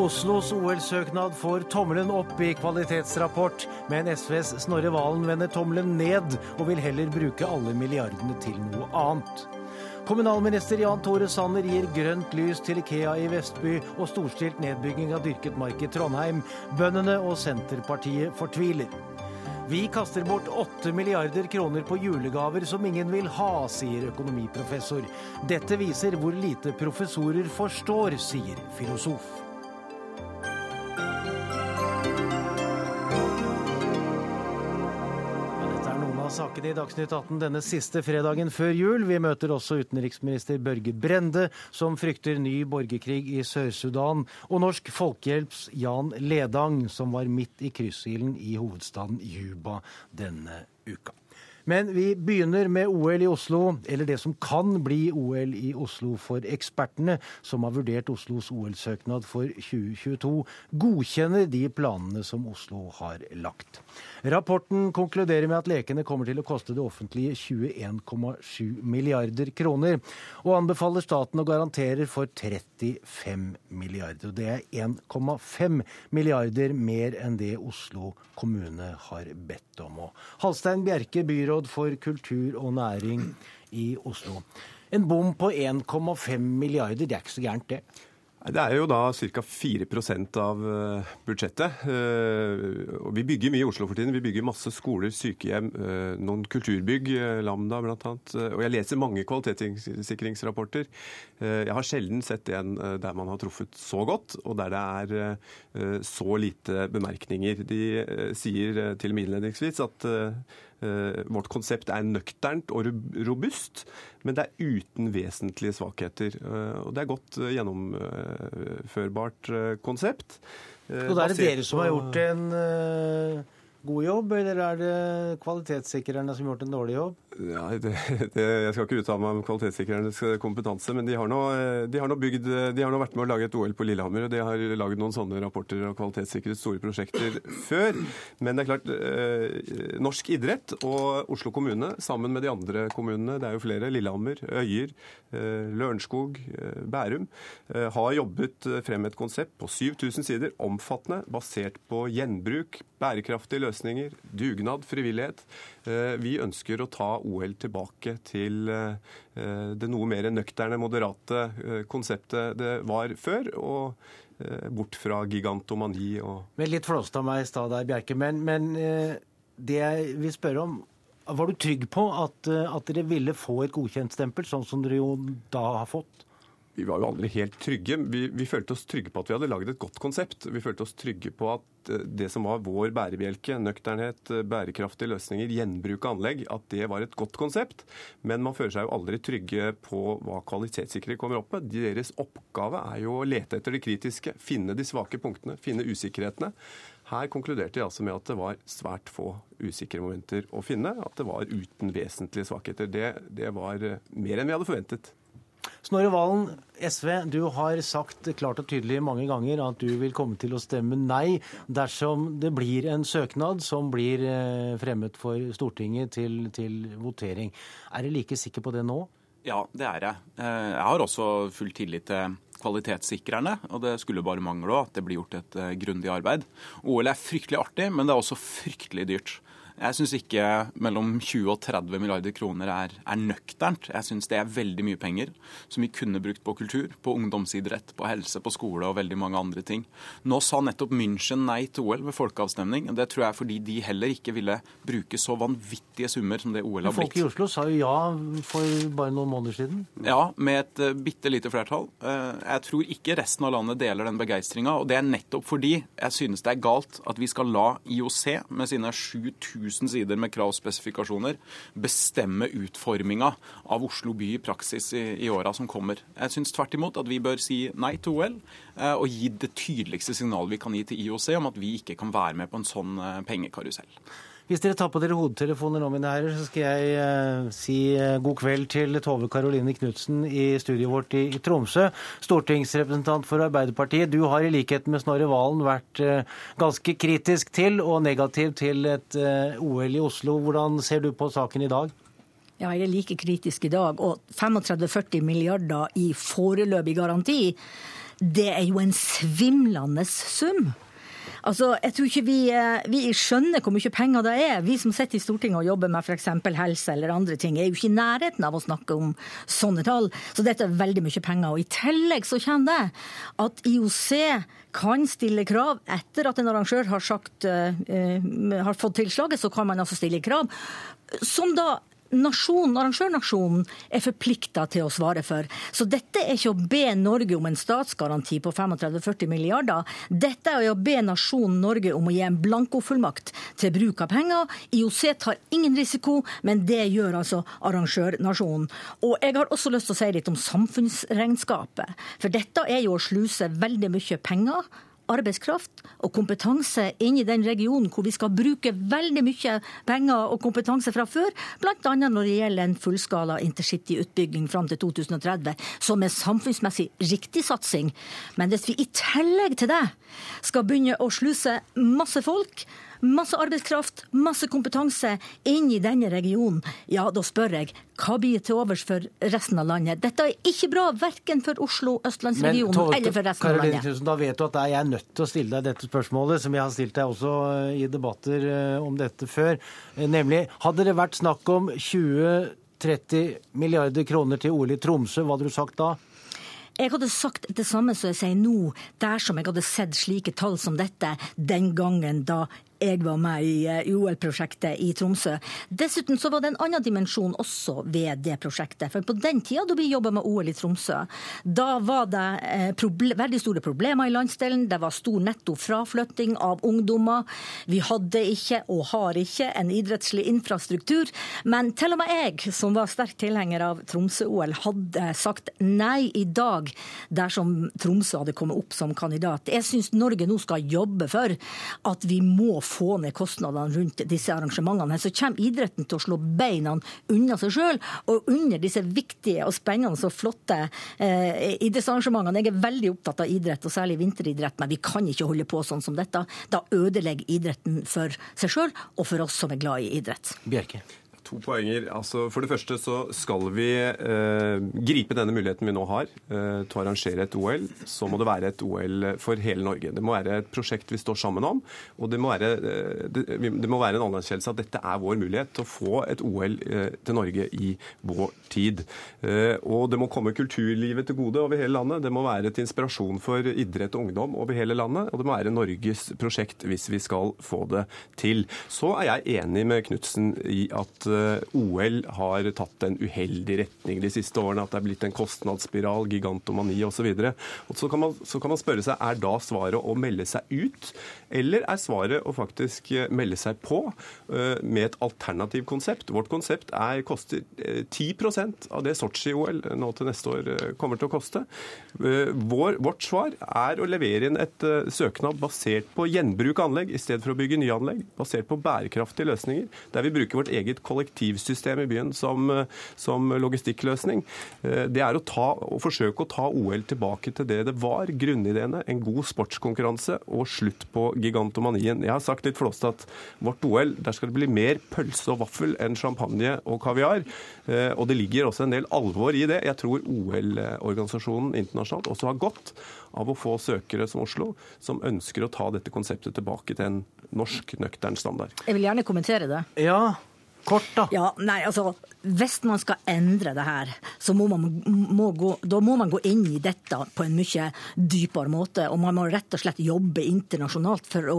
Oslos OL-søknad får tommelen opp i kvalitetsrapport, men SVs Snorre Valen vender tommelen ned og vil heller bruke alle milliardene til noe annet. Kommunalminister Jan Tore Sanner gir grønt lys til Ikea i Vestby og storstilt nedbygging av dyrket mark i Trondheim. Bøndene og Senterpartiet fortviler. Vi kaster bort 8 milliarder kroner på julegaver som ingen vil ha, sier økonomiprofessor. Dette viser hvor lite professorer forstår, sier filosof. Sakene i Dagsnytt 18 denne siste fredagen før jul. Vi møter også utenriksminister Børge Brende, som frykter ny borgerkrig i Sør-Sudan, og Norsk Folkehjelps Jan Ledang, som var midt i kryssilden i hovedstaden Juba denne uka. Men vi begynner med OL i Oslo, eller det som kan bli OL i Oslo for ekspertene, som har vurdert Oslos OL-søknad for 2022, godkjenner de planene som Oslo har lagt. Rapporten konkluderer med at lekene kommer til å koste det offentlige 21,7 milliarder kroner, og anbefaler staten å garantere for 35 milliarder. Det er 1,5 milliarder mer enn det Oslo kommune har bedt om. Og Halstein Bjerke, byråd for kultur og næring i Oslo. En bom på 1,5 milliarder, det er ikke så gærent, det? Det er jo da ca. 4 av eh, budsjettet. Eh, vi bygger mye i Oslo for tiden. Vi bygger masse skoler, sykehjem, eh, noen kulturbygg, Lambda bl.a. Og jeg leser mange kvalitetssikringsrapporter. Jeg har sjelden sett en der man har truffet så godt, og der det er så lite bemerkninger. De sier til og med innledningsvis at vårt konsept er nøkternt og robust, men det er uten vesentlige svakheter. Eh, og det er godt eh, gjennomførbart konsept. Og da er det dere som har gjort en god jobb, eller er det kvalitetssikrerne som har gjort en dårlig jobb? Ja, det, det, jeg skal ikke uttale meg om kvalitetssikrernes kompetanse, men de har, nå, de, har bygd, de har, nå, vært med å lage et OL på Lillehammer, og de har laget noen sånne rapporter og kvalitetssikret store prosjekter før. Men det er klart, eh, norsk idrett og Oslo kommune, sammen med de andre kommunene, det er jo flere, Lillehammer, Øyer, eh, Lørenskog, eh, Bærum, eh, har jobbet frem et konsept på 7000 sider, omfattende, basert på gjenbruk, bærekraftige løsninger, dugnad, frivillighet. Eh, vi ønsker å ta OL tilbake til eh, det noe mer nøkterne, moderate eh, konseptet det var før. og bort fra gigantomani og Men Litt flåst av meg i stad der, Bjerke. Men, men, det jeg vil spørre om Var du trygg på at, at dere ville få et godkjent stempel, sånn som dere jo da har fått? Vi var jo aldri helt trygge. Vi, vi, følte oss trygge på at vi hadde laget et godt konsept. Vi følte oss trygge på at eh, det som var vår bærebjelke, nøkternhet, eh, bærekraftige løsninger, gjenbruk av anlegg, at det var et godt konsept. Men man føler seg jo aldri trygge på hva kvalitetssikrere kommer opp med. Deres oppgave er jo å lete etter det kritiske, finne de svake punktene, finne usikkerhetene. Her konkluderte de altså med at det var svært få usikre momenter å finne. At det var uten vesentlige svakheter. Det, det var eh, mer enn vi hadde forventet. Snorre Valen, SV, du har sagt klart og tydelig mange ganger at du vil komme til å stemme nei dersom det blir en søknad som blir eh, fremmet for Stortinget til, til votering. Er du like sikker på det nå? Ja, det er jeg. Eh, jeg har også full tillit til kvalitetssikrerne, og det skulle bare mangle at det blir gjort et eh, grundig arbeid. OL er fryktelig artig, men det er også fryktelig dyrt. Jeg syns ikke mellom 20 og 30 milliarder kroner er, er nøkternt. Jeg syns det er veldig mye penger som vi kunne brukt på kultur, på ungdomsidrett, på helse, på skole og veldig mange andre ting. Nå sa nettopp München nei til OL ved folkeavstemning. Det tror jeg er fordi de heller ikke ville bruke så vanvittige summer som det OL har blitt. Folk i Oslo sa jo ja for bare noen måneder siden. Ja, med et uh, bitte lite flertall. Uh, jeg tror ikke resten av landet deler den begeistringa, og det er nettopp fordi jeg synes det er galt at vi skal la IOC med sine 7000 1000 sider med kravspesifikasjoner bestemme utforminga av Oslo by i praksis i, i åra som kommer. Jeg syns tvert imot at vi bør si nei til OL eh, og gi det tydeligste signalet vi kan gi til IOC om at vi ikke kan være med på en sånn eh, pengekarusell. Hvis dere tar på dere hodetelefoner nå, mine herrer, så skal jeg eh, si eh, god kveld til Tove Karoline Knutsen i studioet vårt i, Tromsø. Stortingsrepresentant for Arbeiderpartiet. Du har i likhet med Snorre Valen vært eh, ganske kritisk til og negativ til et eh, OL i Oslo. Hvordan ser du på saken i dag? Ja, jeg er like kritisk i dag. Og 35-40 milliarder i foreløpig garanti det er jo en svimlende sum. Altså, jeg tror ikke vi, eh, vi, skjønner hvor mye penger det er. Vi som sitter i Stortinget og jobber med f.eks. helse eller andre ting, er jo ikke i nærheten av å snakke om sånne tall. Så dette er veldig mye penger. Og i tillegg så kommer det at IOC kan stille krav etter at en arrangør har, sagt, uh, har fått tilslaget, så kan man altså stille krav. Som da nasjonen, arrangørnasjonen er forplikta til å svare for. Så dette er ikke å be Norge om en statsgaranti på 35-40 milliarder. Dette er å be nasjonen Norge om å gi en blankofullmakt til bruk av penger. IOC tar ingen risiko, men det gjør altså arrangørnasjonen. Og jeg har også lyst til å si litt om samfunnsregnskapet. For dette er jo å sluse veldig mye penger arbeidskraft og kompetanse inn i den regionen hvor vi skal bruke veldig mye penger og kompetanse fra før, bl.a. når det gjelder en fullskala intercityutbygging fram til 2030, som er samfunnsmessig riktig satsing. Men hvis vi i tillegg til det skal begynne å sluse masse folk masse arbeidskraft, masse kompetanse inn i denne regionen, ja, da spør jeg hva blir til overs for resten av landet? Dette er ikke bra, verken for Oslo, østlandsregionen eller for resten Karoline, av landet. Da vet du at jeg er nødt til å stille deg dette spørsmålet, som jeg har stilt deg også i debatter eh, om dette før. Eh, nemlig, hadde det vært snakk om 20-30 milliarder kroner til OL i Tromsø, hva hadde du sagt da? Jeg hadde sagt det samme som jeg sier nå, dersom jeg hadde sett slike tall som dette den gangen da jeg var med i eh, OL-prosjektet i Tromsø. Dessuten så var det en annen dimensjon også ved det prosjektet. For på den tida da vi jobba med OL i Tromsø, da var det eh, veldig store problemer i landsdelen. Det var stor netto fraflytting av ungdommer. Vi hadde ikke, og har ikke, en idrettslig infrastruktur. Men til og med jeg, som var sterk tilhenger av Tromsø-OL, hadde sagt nei i dag dersom Tromsø hadde kommet opp som kandidat. Jeg syns Norge nå skal jobbe for at vi må ned kostnadene rundt disse arrangementene, så kommer idretten til å slå beina unna seg sjøl og under disse viktige og spennende og flotte eh, idrettsarrangementene. Jeg er veldig opptatt av idrett, og særlig vinteridrett, men vi kan ikke holde på sånn som dette. Da ødelegger idretten for seg sjøl og for oss som er glad i idrett. Bjerke. To poenger. Altså, for det første så skal vi eh, gripe denne muligheten vi nå har eh, til å arrangere et OL. Så må det være et OL for hele Norge. Det må være et prosjekt vi står sammen om. Og det må være, eh, det, det må være en anerkjennelse at dette er vår mulighet til å få et OL eh, til Norge i vår tid. Eh, og det må komme kulturlivet til gode over hele landet. Det må være til inspirasjon for idrett og ungdom over hele landet. Og det må være Norges prosjekt hvis vi skal få det til. Så er jeg enig med Knutsen i at eh, OL har tatt en uheldig retning de siste årene, at det er blitt en kostnadsspiral, gigantomani osv. Så, man, så kan man spørre seg er da svaret å melde seg ut, eller er svaret å faktisk eh, melde seg på eh, med et alternativ konsept? Vårt konsept er, koster 10% av det Sotsji-OL nå til neste år kommer til å koste. Vår, vårt svar er å levere inn et søknad basert på gjenbruk av anlegg i stedet for å bygge nye anlegg, basert på bærekraftige løsninger, der vi bruker vårt eget kollektiv kollektivsystem i byen som, som logistikkløsning. Eh, det er å, ta, å, forsøke å ta OL tilbake til det det var. Grunnideene, en god sportskonkurranse og slutt på gigantomanien. Jeg har sagt litt flåst at vårt OL, der skal det bli mer pølse og vaffel enn champagne og kaviar. Eh, og det ligger også en del alvor i det. Jeg tror OL-organisasjonen internasjonalt også har godt av å få søkere som Oslo, som ønsker å ta dette konseptet tilbake til en norsk nøktern standard. Jeg vil gjerne kommentere det. Ja, Kort, da. Ja, nei, altså, Hvis man skal endre det her, så må man, må gå, da må man gå inn i dette på en mye dypere måte. Og man må rett og slett jobbe internasjonalt for å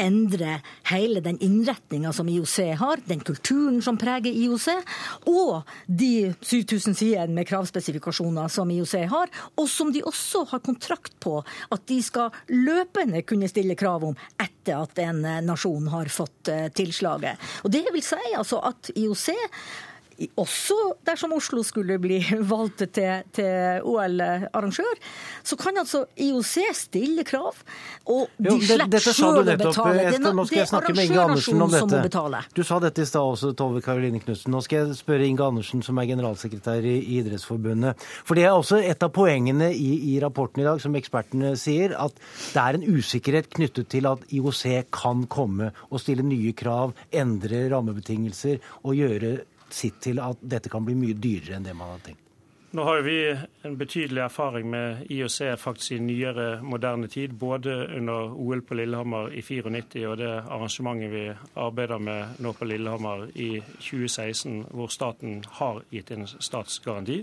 endre hele den innretninga som IOC har, den kulturen som preger IOC, og de 7000 sidene med kravspesifikasjoner som IOC har, og som de også har kontrakt på at de skal løpende kunne stille krav om etter at en nasjon har fått eh, tilslaget. Og det vil si altså altså at IOC også dersom Oslo skulle bli valgt til, til OL-arrangør, så kan altså IOC stille krav, og de jo, slipper sjøl å betale. Det, nå skal jeg snakke med Inge Andersen om dette. Du sa dette i stad også, Tove Karoline Knutsen. Nå skal jeg spørre Inge Andersen, som er generalsekretær i Idrettsforbundet. For det er også et av poengene i, i rapporten i dag, som ekspertene sier, at det er en usikkerhet knyttet til at IOC kan komme og stille nye krav, endre rammebetingelser og gjøre sitt til at dette kan bli mye dyrere enn det man har tenkt? Nå har vi en betydelig erfaring med IOC faktisk i nyere, moderne tid. Både under OL på Lillehammer i 94 og det arrangementet vi arbeider med nå på Lillehammer i 2016, hvor staten har gitt en statsgaranti.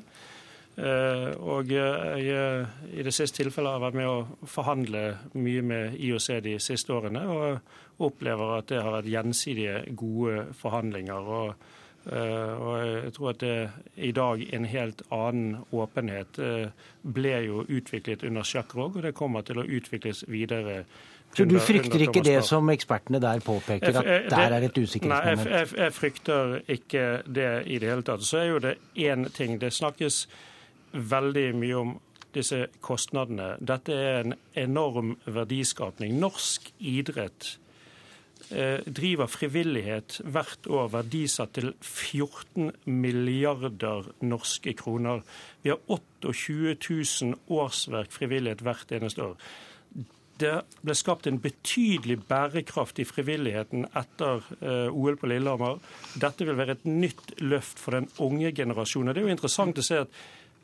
Eh, og jeg, I det siste tilfellet har jeg vært med å forhandle mye med IOC de siste årene, og opplever at det har vært gjensidige gode forhandlinger. og Eh, og jeg tror at det i dag en helt annen åpenhet eh, ble jo utviklet under sjakkrog, og det kommer til å utvikles videre. Så du frykter ikke det som ekspertene der påpeker, at der er et usikkerhetsmoment? Nei, jeg, jeg, jeg frykter ikke det i det hele tatt. Så er jo det én ting. Det snakkes veldig mye om disse kostnadene. Dette er en enorm verdiskapning. Norsk idrett Eh, driver frivillighet hvert år verdisatt til 14 milliarder norske kroner. Vi har 28 000 årsverk frivillighet hvert eneste år. Det ble skapt en betydelig bærekraft i frivilligheten etter eh, OL på Lillehammer. Dette vil være et nytt løft for den unge generasjonen. Det er jo interessant å se at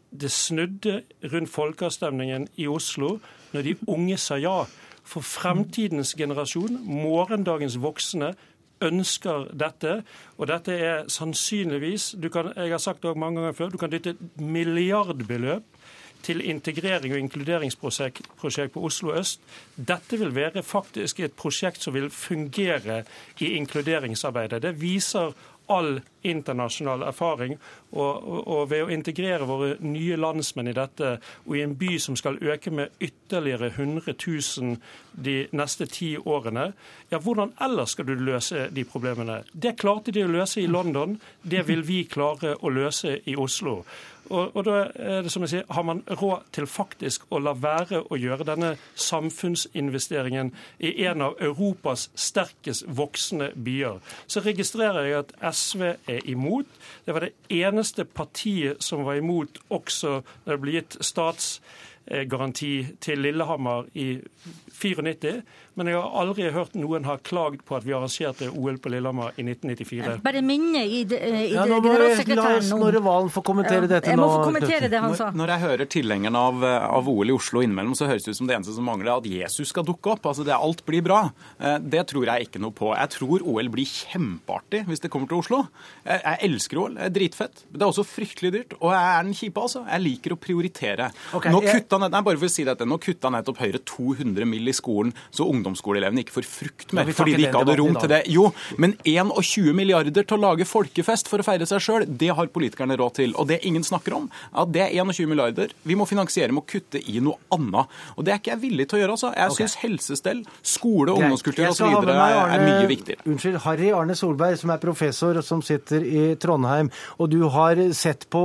det snudde rundt folkeavstemningen i Oslo når de unge sa ja. For fremtidens generasjon, morgendagens voksne, ønsker dette. Og dette er sannsynligvis kan, Jeg har sagt det mange ganger før, du kan dytte et milliardbeløp til integrering og inkluderingsprosjekt på Oslo øst. Dette vil være faktisk et prosjekt som vil fungere i inkluderingsarbeidet. Det viser all internasjonal erfaring. Og, og, ved å integrere våre nye landsmenn i dette, og i en by som skal øke med ytterligere 100 000 de neste ti årene, ja, hvordan ellers skal du løse de problemene? Det klarte de å løse i London, det vil vi klare å løse i Oslo. Og, og, da er det som jeg sier, Har man råd til faktisk å la være å gjøre denne samfunnsinvesteringen i en av Europas sterkest voksende byer, så registrerer jeg at SV er imot. Det var det eneste partiet som var imot også da det ble gitt statsgaranti til Lillehammer i 94. Men jeg har aldri hørt noen ha klagd på at vi arrangerte OL på Lillehammer i 1994. Bare minne i, det, i ja, nå må La Snorre Valen få kommentere dette dette jeg må få kommentere det han sa. Når, når jeg hører tilhengerne av, av, OL i Oslo innimellom, så høres det ut som det eneste som mangler, er at Jesus skal dukke opp. Altså, det, Alt blir bra. Eh, det tror jeg ikke noe på. Jeg tror OL blir kjempeartig hvis det kommer til Oslo. Jeg, jeg elsker OL. Det er dritfett. Det er også fryktelig dyrt. Og jeg er den kjipe, altså. Jeg liker å prioritere. Okay, nå kutta jeg... nei, bare for å si dette, nå kutta nettopp Høyre 200 mill. i skolen, så ungdomsskoleelevene ikke får frukt mer fordi de ikke hadde rom til det. Jo, men 21 milliarder til å lage folkefest for å feire seg sjøl, det har politikerne råd til. Og det ingen snakker om, at det er 21 milliarder. Vi må finansiere med å kutte i noe annet. Og det er ikke jeg villig til å gjøre. altså. Jeg okay. syns helsestell, skole, ungdomskultur osv. Er, er mye viktigere. Unnskyld, Harry Arne Solberg, som er professor og som sitter i Trondheim. Og du har sett på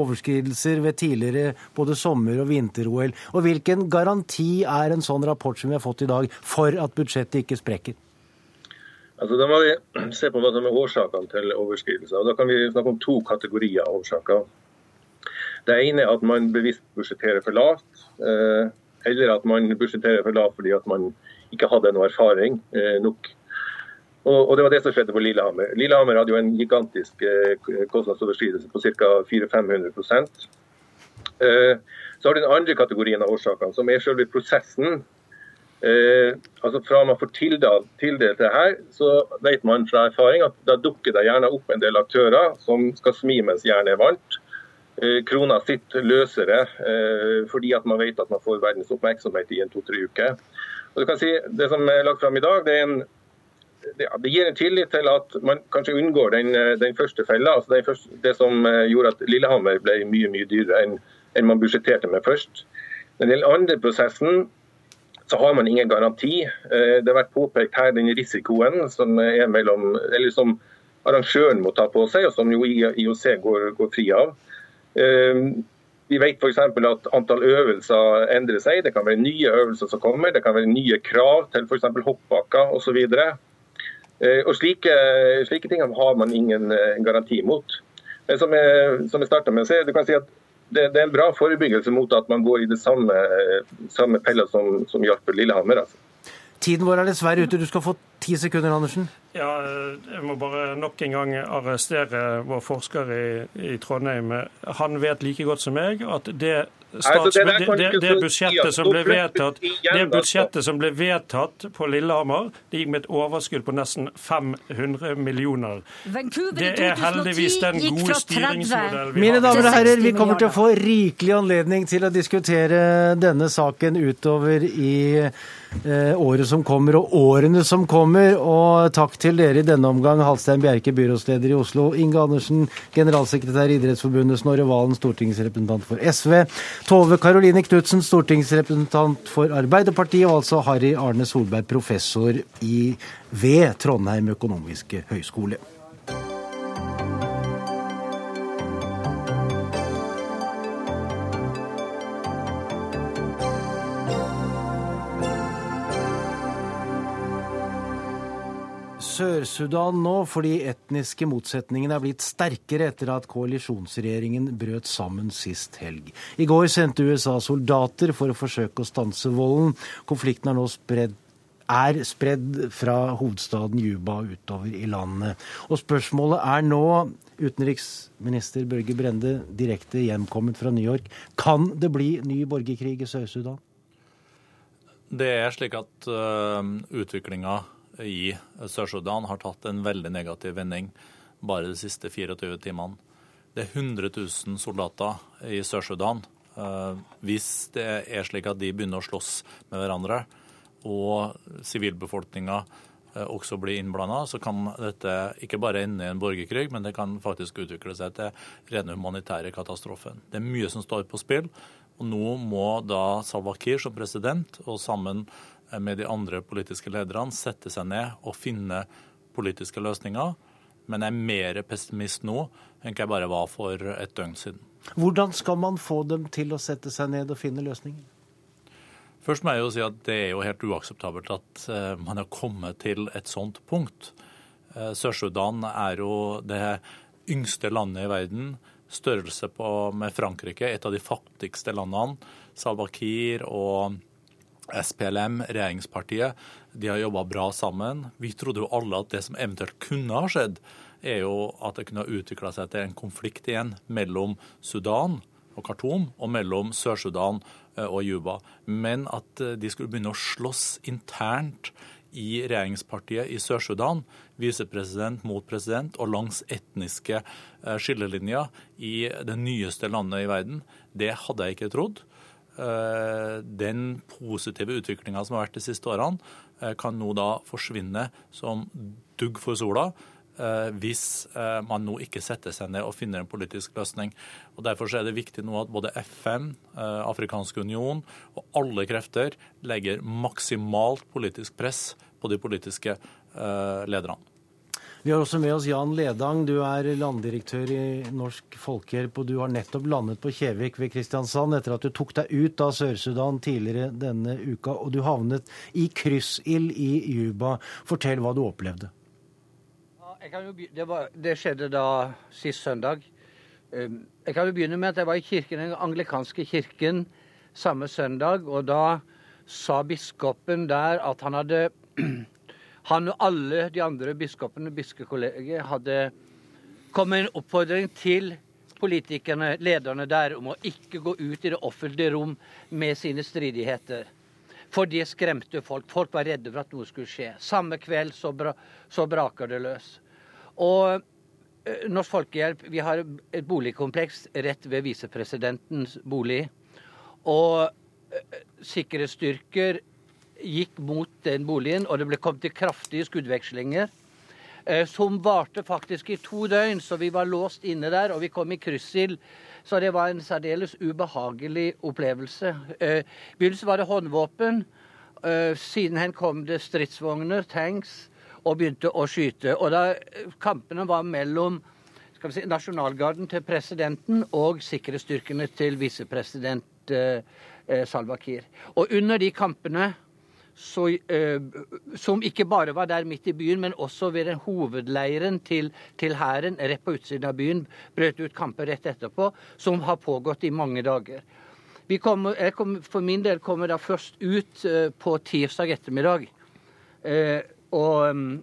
overskridelser ved tidligere både sommer- og vinter-OL. Og hvilken garanti er en sånn rapport som vi har fått i dag, for at budsjettet ikke sprekker? Altså, da må vi se på hva som er årsakene til overskridelser. Da kan vi snakke om to kategorier av årsaker. Det ene er at man bevisst budsjetterer for lavt, eh, eller at man budsjetterer for lavt fordi at man ikke hadde noe erfaring eh, nok. Og, Det var det som skjedde på Lillehammer. Lillehammer hadde jo en gigantisk eh, kostnadsoverskridelse på ca. 400-500 Så har du den andre kategorien av årsakene, som er selve prosessen Eh, altså Fra man får tildelt, tildelt det her, så vet man fra erfaring at da dukker det gjerne opp en del aktører som skal smi mens jernet er varmt. Eh, krona sitter løsere eh, fordi at man vet at man får verdens oppmerksomhet i en to-tre uker. Og du kan si, Det som er lagt fram i dag, det, en, det, det gir en tillit til at man kanskje unngår den, den første fella. altså det, første, det, som gjorde at Lillehammer ble mye mye dyrere enn, enn man budsjetterte med først. Den andre prosessen så har man ingen garanti. Eh, det har vært påpekt her den risikoen som, mellom, som arrangøren må ta på seg, og som jo IOC går, går fri av. Eh, vi vet f.eks. at antall øvelser endrer seg. Det kan være nye øvelser som kommer. Det kan være nye krav til f.eks. hoppbakker osv. Eh, og slike, slike ting har man ingen garanti mot. Som jeg, som jeg med å si, du kan si at det, det, er en bra forebyggelse mot at man går i det samme, samme pella som, som hjalp Lillehammer. Altså. Tiden vår er dessverre ute. Du skal få ti sekunder, Andersen. Ja, Jeg må bare nok en gang arrestere vår forsker i, i Trondheim. Han vet like godt som meg at det Stats, det, det, det, budsjettet som ble vedtatt, det budsjettet som ble vedtatt på Lillehammer, det gikk med et overskudd på nesten 500 millioner. Det er heldigvis den gode styringsmodellen vi har. Mine damer og herrer, vi kommer til å få rikelig anledning til å diskutere denne saken utover i Eh, året som kommer og årene som kommer. Og takk til dere i denne omgang, Halstein Bjerke, byrådsleder i Oslo, Inge Andersen, generalsekretær i Idrettsforbundet, Snorre Valen, stortingsrepresentant for SV, Tove Karoline Knutsen, stortingsrepresentant for Arbeiderpartiet, og altså Harry Arne Solberg, professor i, ved Trondheim økonomiske høgskole. Sør-Sudan nå fordi etniske motsetningene er blitt sterkere etter at koalisjonsregjeringen brøt sammen sist helg. I går sendte USA soldater for å forsøke å stanse volden. Konflikten er nå spredd er spredd fra hovedstaden Juba utover i landet. Og spørsmålet er nå, utenriksminister Børge Brende direkte hjemkommet fra New York, kan det bli ny borgerkrig i Sør-Sudan? Det er slik at uh, utviklinga i Sør-Sudan har tatt en veldig negativ vending bare de siste 24 timene. Det er 100 000 soldater i Sør-Sudan. Eh, hvis det er slik at de begynner å slåss med hverandre, og sivilbefolkninga eh, også blir innblanda, så kan dette ikke bare ende i en borgerkrig, men det kan faktisk utvikle seg til rene humanitære katastrofen. Det er mye som står på spill. Og nå må da Salwa Kiir som president og sammen med de andre politiske lederne sette seg ned og finne politiske løsninger. Men jeg er mer pessimist nå enn jeg bare var for et døgn siden. Hvordan skal man få dem til å sette seg ned og finne løsninger? Først må jeg jo si at det er jo helt uakseptabelt at eh, man har kommet til et sånt punkt. Eh, Sør-Sudan er jo det yngste landet i verden. Størrelse på, med Frankrike, et av de fattigste landene. Salwa Kiir og SPLM, regjeringspartiet, de har jobba bra sammen. Vi trodde jo alle at det som eventuelt kunne ha skjedd, er jo at det kunne ha utvikla seg til en konflikt igjen mellom Sudan og Khartoum og mellom Sør-Sudan eh, og Juba. Men at eh, de skulle begynne å slåss internt i regjeringspartiet i Sør-Sudan, visepresident mot president, og langs etniske eh, skillelinjer i det nyeste landet i verden, det hadde jeg ikke trodd. Eh, den positive utviklinga som har vært de siste årene, eh, kan nå da forsvinne som dugg for sola. Eh, hvis man nå ikke setter seg ned og finner en politisk løsning. Og Derfor er det viktig nå at både FN, Afrikansk union og alle krefter legger maksimalt politisk press på de politiske lederne. Vi har også med oss Jan Ledang. Du er landdirektør i Norsk Folkehjelp, og du har nettopp landet på Kjevik ved Kristiansand etter at du tok deg ut av Sør-Sudan tidligere denne uka, og du havnet i kryssild i Juba. Fortell hva du opplevde. Det, var, det, skjedde da sist søndag. Um, jeg kan jo begynne med at jeg var i kirken, den anglikanske kirken samme søndag, og da sa biskopen der at han hadde han og alle de andre biskopene, bispekollegiet, hadde kommet en oppfordring til politikerne, lederne der, om å ikke gå ut i det offentlige rom med sine stridigheter. For det skremte folk. Folk var redde for at noe skulle skje. Samme kveld så, bra, så braker det løs. Og eh, Norsk Folkehjelp vi har et boligkompleks rett ved visepresidentens bolig. Og eh, sikkerhetsstyrker gikk mot den boligen, og det ble kommet til kraftige skuddvekslinger. Eh, som varte faktisk i to døgn, så vi var låst inne der, og vi kom i kryssild. Så det var en særdeles ubehagelig opplevelse. Eh, I begynnelsen var det håndvåpen. siden Sidenhen kom det stridsvogner, tanks, og begynte å skyte. Og da kampene var mellom skal vi si, nasjonalgarden til presidenten og sikkerhetsstyrkene til visepresident Salva Kiir. Og under de kampene så, eh, som ikke bare var der midt i byen, men også ved den hovedleiren til, til hæren rett på utsiden av byen. Brøt ut kamper rett etterpå, som har pågått i mange dager. Kom, kom, for min del kommer da først ut eh, på tirsdag ettermiddag. Eh, Og mm,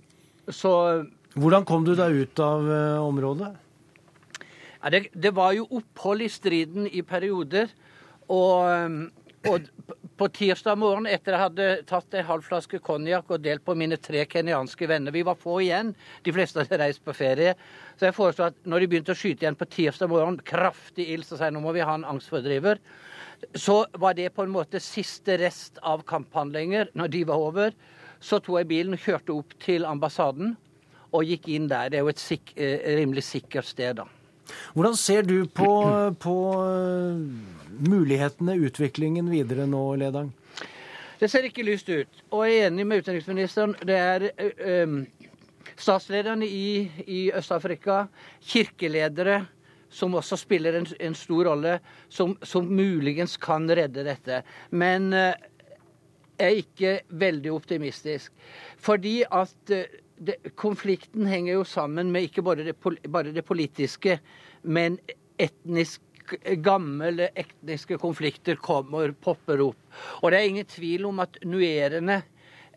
så Hvordan kom du deg ut av området? Ja, det, det, var jo opphold i striden i perioder. Og, mm, og på tirsdag morgen etter jeg hadde tatt en halv flaske konjakk og delt på mine tre kenyanske venner Vi var få igjen, de fleste hadde reist på ferie. Så jeg foreslo at når de begynte å skyte igjen på tirsdag morgen, kraftig ild, så sa jeg nå må vi ha en angstfordriver. Så var det på en måte siste rest av kamphandlinger. Når de var over, så tok jeg bilen kjørte opp til ambassaden og gikk inn der. Det er jo et sik eh, rimelig sikkert sted, da. Hvordan ser du på, på eh, mulighetene, utviklingen videre nå, Ledang? Det ser ikke lyst ut. Og jeg er enig med utenriksministeren. Det er um, statslederne i, i Øst-Afrika, kirkeledere, som også spiller en, en stor rolle, som, som, muligens kan redde dette. Men uh, jeg er ikke veldig optimistisk. Fordi at uh, det, konflikten henger jo sammen med ikke bare det, bare det politiske, men etnisk gamle etniske konflikter kommer, popper opp. Og det er ingen tvil om at nuerene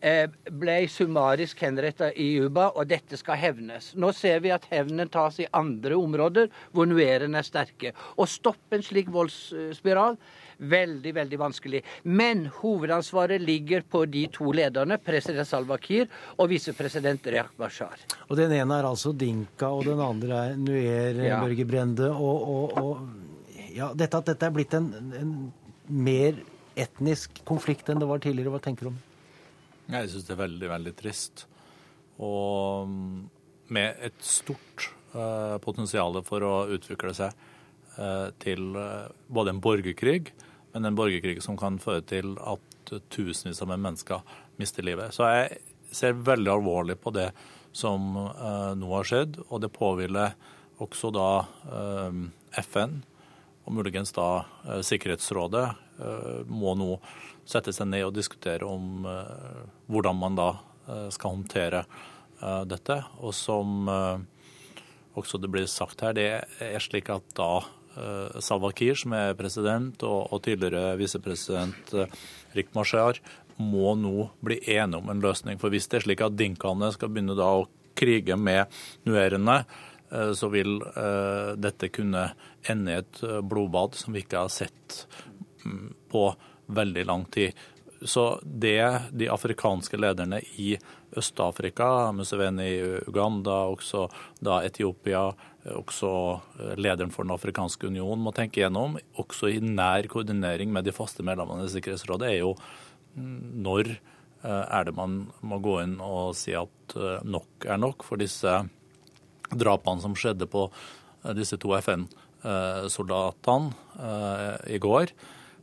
eh, ble summarisk henrettet i Juba, og dette skal hevnes. Nå ser vi at hevnen tas i andre områder hvor nuerene er sterke. Å stoppe en slik voldsspiral Veldig, veldig vanskelig. Men hovedansvaret ligger på de to lederne, president Salva Kiir og visepresident Reak Bashar. Og Den ene er altså Dinka, og den andre er Nuer ja. Børge Brende. Og, og, og ja, dette, at dette er blitt en, en, mer etnisk konflikt enn det var tidligere, hva tenker du om? Jeg syns det er veldig, veldig trist. Og mm, med et stort uh, potensial for å utvikle seg uh, til uh, både en borgerkrig men en borgerkrig som kan føre til at tusenvis av mennesker mister livet. Så jeg ser veldig alvorlig på det som uh, nå har skjedd, og det påhviler også da uh, FN, og muligens da uh, Sikkerhetsrådet, må nå sette seg ned og diskutere om hvordan man da skal håndtere dette. Og som også det blir sagt her, det er slik at da Eh, Salwa Kiir, som er president, og, og tidligere visepresident eh, Rik Mashar, må nå bli enige om en løsning. For hvis det er slik at dinkaene skal begynne da å krige med nuerene, eh, så vil dette kunne ende i et blodbad som vi ikke har sett mm, på veldig lang tid. Så det de afrikanske lederne i Øst-Afrika, Museveni i Uganda, også da Etiopia, også eh, lederen for Den afrikanske union må tenke gjennom, også i nær koordinering med de faste medlemmene i Sikkerhetsrådet, er jo mm, når eh, er det man må gå inn og si at eh, nok er nok for disse drapene som skjedde på disse to FN-soldatene i går,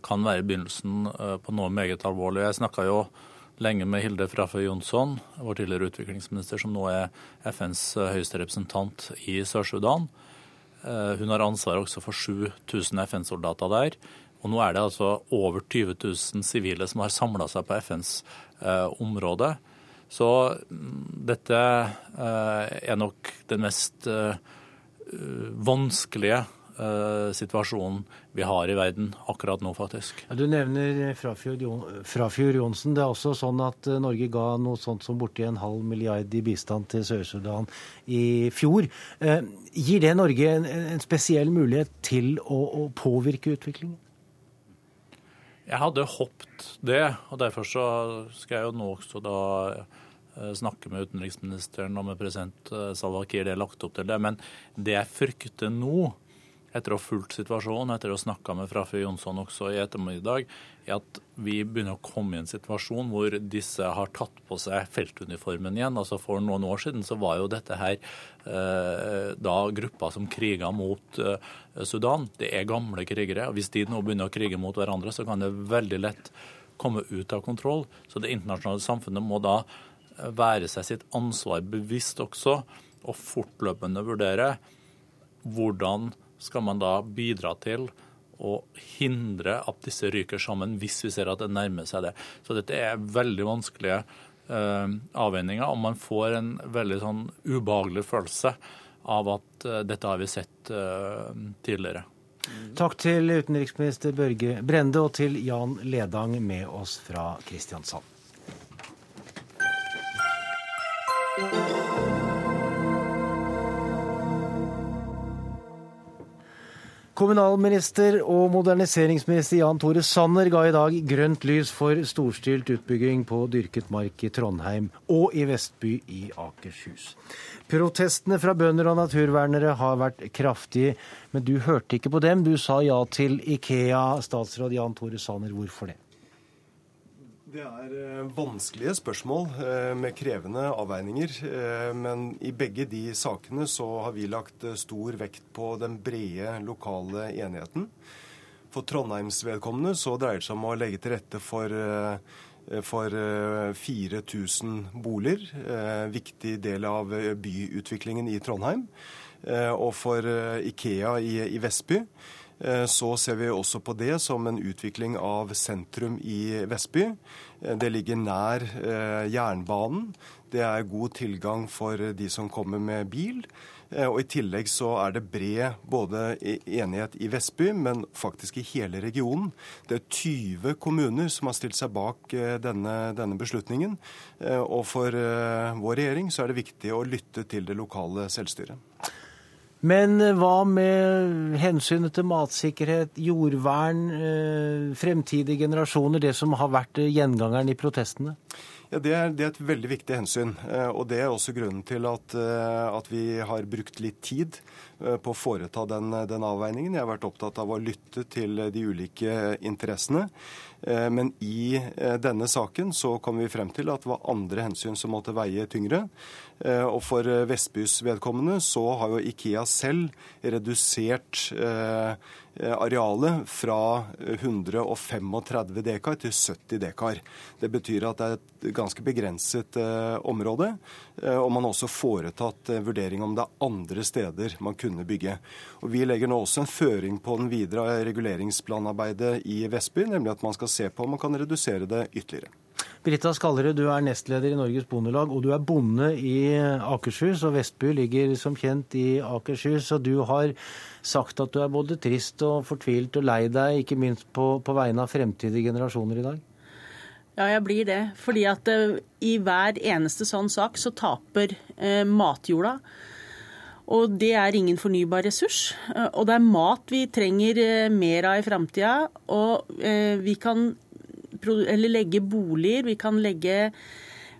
kan være begynnelsen på noe meget alvorlig. Jeg snakka jo lenge med Hilde Frafjord Jonsson, vår tidligere utviklingsminister, som nå er FNs høyeste representant i Sør-Sudan. Eh, hun har ansvar også for 7000 FN-soldater der. Og nå er det altså over 20 000 sivile som har samla seg på FNs eh, område. Så mm, dette eh, er nok den mest vanskelige uh, situasjonen vi har i verden akkurat nå, faktisk. Ja, du nevner Frafjord Johnsen. Det er også sånn at eh, Norge ga noe sånt som borti en halv milliard i bistand til Sør-Sudan i fjor. Uh, gir det Norge en, en, spesiell mulighet til å, å påvirke utviklingen? Jeg hadde håpet det, og derfor så skal jeg jo nå også da snakke med utenriksministeren og med president Salwa Kiir. Det er lagt opp til det. Men det jeg frykter nå, etter å ha fulgt situasjonen, etter å ha snakka med Frafjord Jonsson også i ettermiddag, er at vi begynner å komme i en situasjon hvor disse har tatt på seg feltuniformen igjen. Altså For noen år siden så var jo dette her eh, da grupper som kriga mot eh, Sudan. Det er gamle krigere. og Hvis de nå begynner å krige mot hverandre, så kan det veldig lett komme ut av kontroll. Så det internasjonale samfunnet må da eh, være seg sitt ansvar bevisst også, og fortløpende vurdere hvordan skal man da bidra til å hindre at disse ryker sammen, hvis vi ser at det nærmer seg det. Så dette er veldig vanskelige uh, avveininger, og man får en veldig sånn ubehagelig følelse av at uh, dette har vi sett uh, tidligere. Takk til utenriksminister Børge Brende og til Jan Ledang med oss fra Kristiansand. Kommunalminister og moderniseringsminister Jan Tore Sanner ga i dag grønt lys for storstilt utbygging på dyrket mark i Trondheim og i Vestby i Akershus. Protestene fra bønder og naturvernere har vært kraftige, men du hørte ikke på dem. Du sa ja til Ikea. Statsråd Jan Tore Sanner, hvorfor det? Det er eh, vanskelige spørsmål eh, med krevende avveininger. Eh, men i begge de sakene så har vi lagt stor vekt på den brede lokale enigheten. For Trondheims vedkommende så dreier det seg om å legge til rette for, for 4000 boliger. Viktig del av byutviklingen i Trondheim. Og for Ikea i, i Vestby så ser vi også på det som en utvikling av sentrum i Vestby. Eh, det ligger nær eh, jernbanen. Det er god tilgang for de som kommer med bil. Og I tillegg så er det bred både enighet i Vestby, men faktisk i hele regionen. Det er 20 kommuner som har stilt seg bak denne, denne beslutningen. Og for vår regjering så er det viktig å lytte til det lokale selvstyret. Men eh, hva med hensynet til matsikkerhet, jordvern, eh, fremtidige generasjoner, det som har vært gjengangeren i protestene? Ja, det er, det er, et veldig viktig hensyn. Eh, og Det er også grunnen til at, at vi har brukt litt tid på å foreta den, den, avveiningen. Jeg har vært opptatt av å lytte til de ulike interessene. Eh, men i eh, denne saken så kom vi frem til at det var andre hensyn som måtte veie tyngre. Eh, og for Vestbys vedkommende så har jo Ikea selv redusert arealet fra 135 dekar til 70 dekar. Det betyr at det er et ganske begrenset område. Og man har også foretatt vurdering om det er andre steder man kunne bygge. Og Vi legger nå også en føring på den videre reguleringsplanarbeidet i Vestby, nemlig at man skal skal se på om man kan redusere det ytterligere. Brita Skallerud, du er nestleder i Norges Bondelag, og du er bonde i Akershus. Og Vestby ligger som kjent i Akershus. Og du har sagt at du er både trist og fortvilt og lei deg, ikke minst på, på vegne av fremtidige generasjoner i dag? Ja, jeg blir det. Fordi at uh, i hver eneste sånn sak så taper uh, matjorda. Og det er ingen fornybar ressurs. Eh, og det er mat vi trenger eh, mer av i framtida. Og eh, vi kan legge boliger, vi kan legge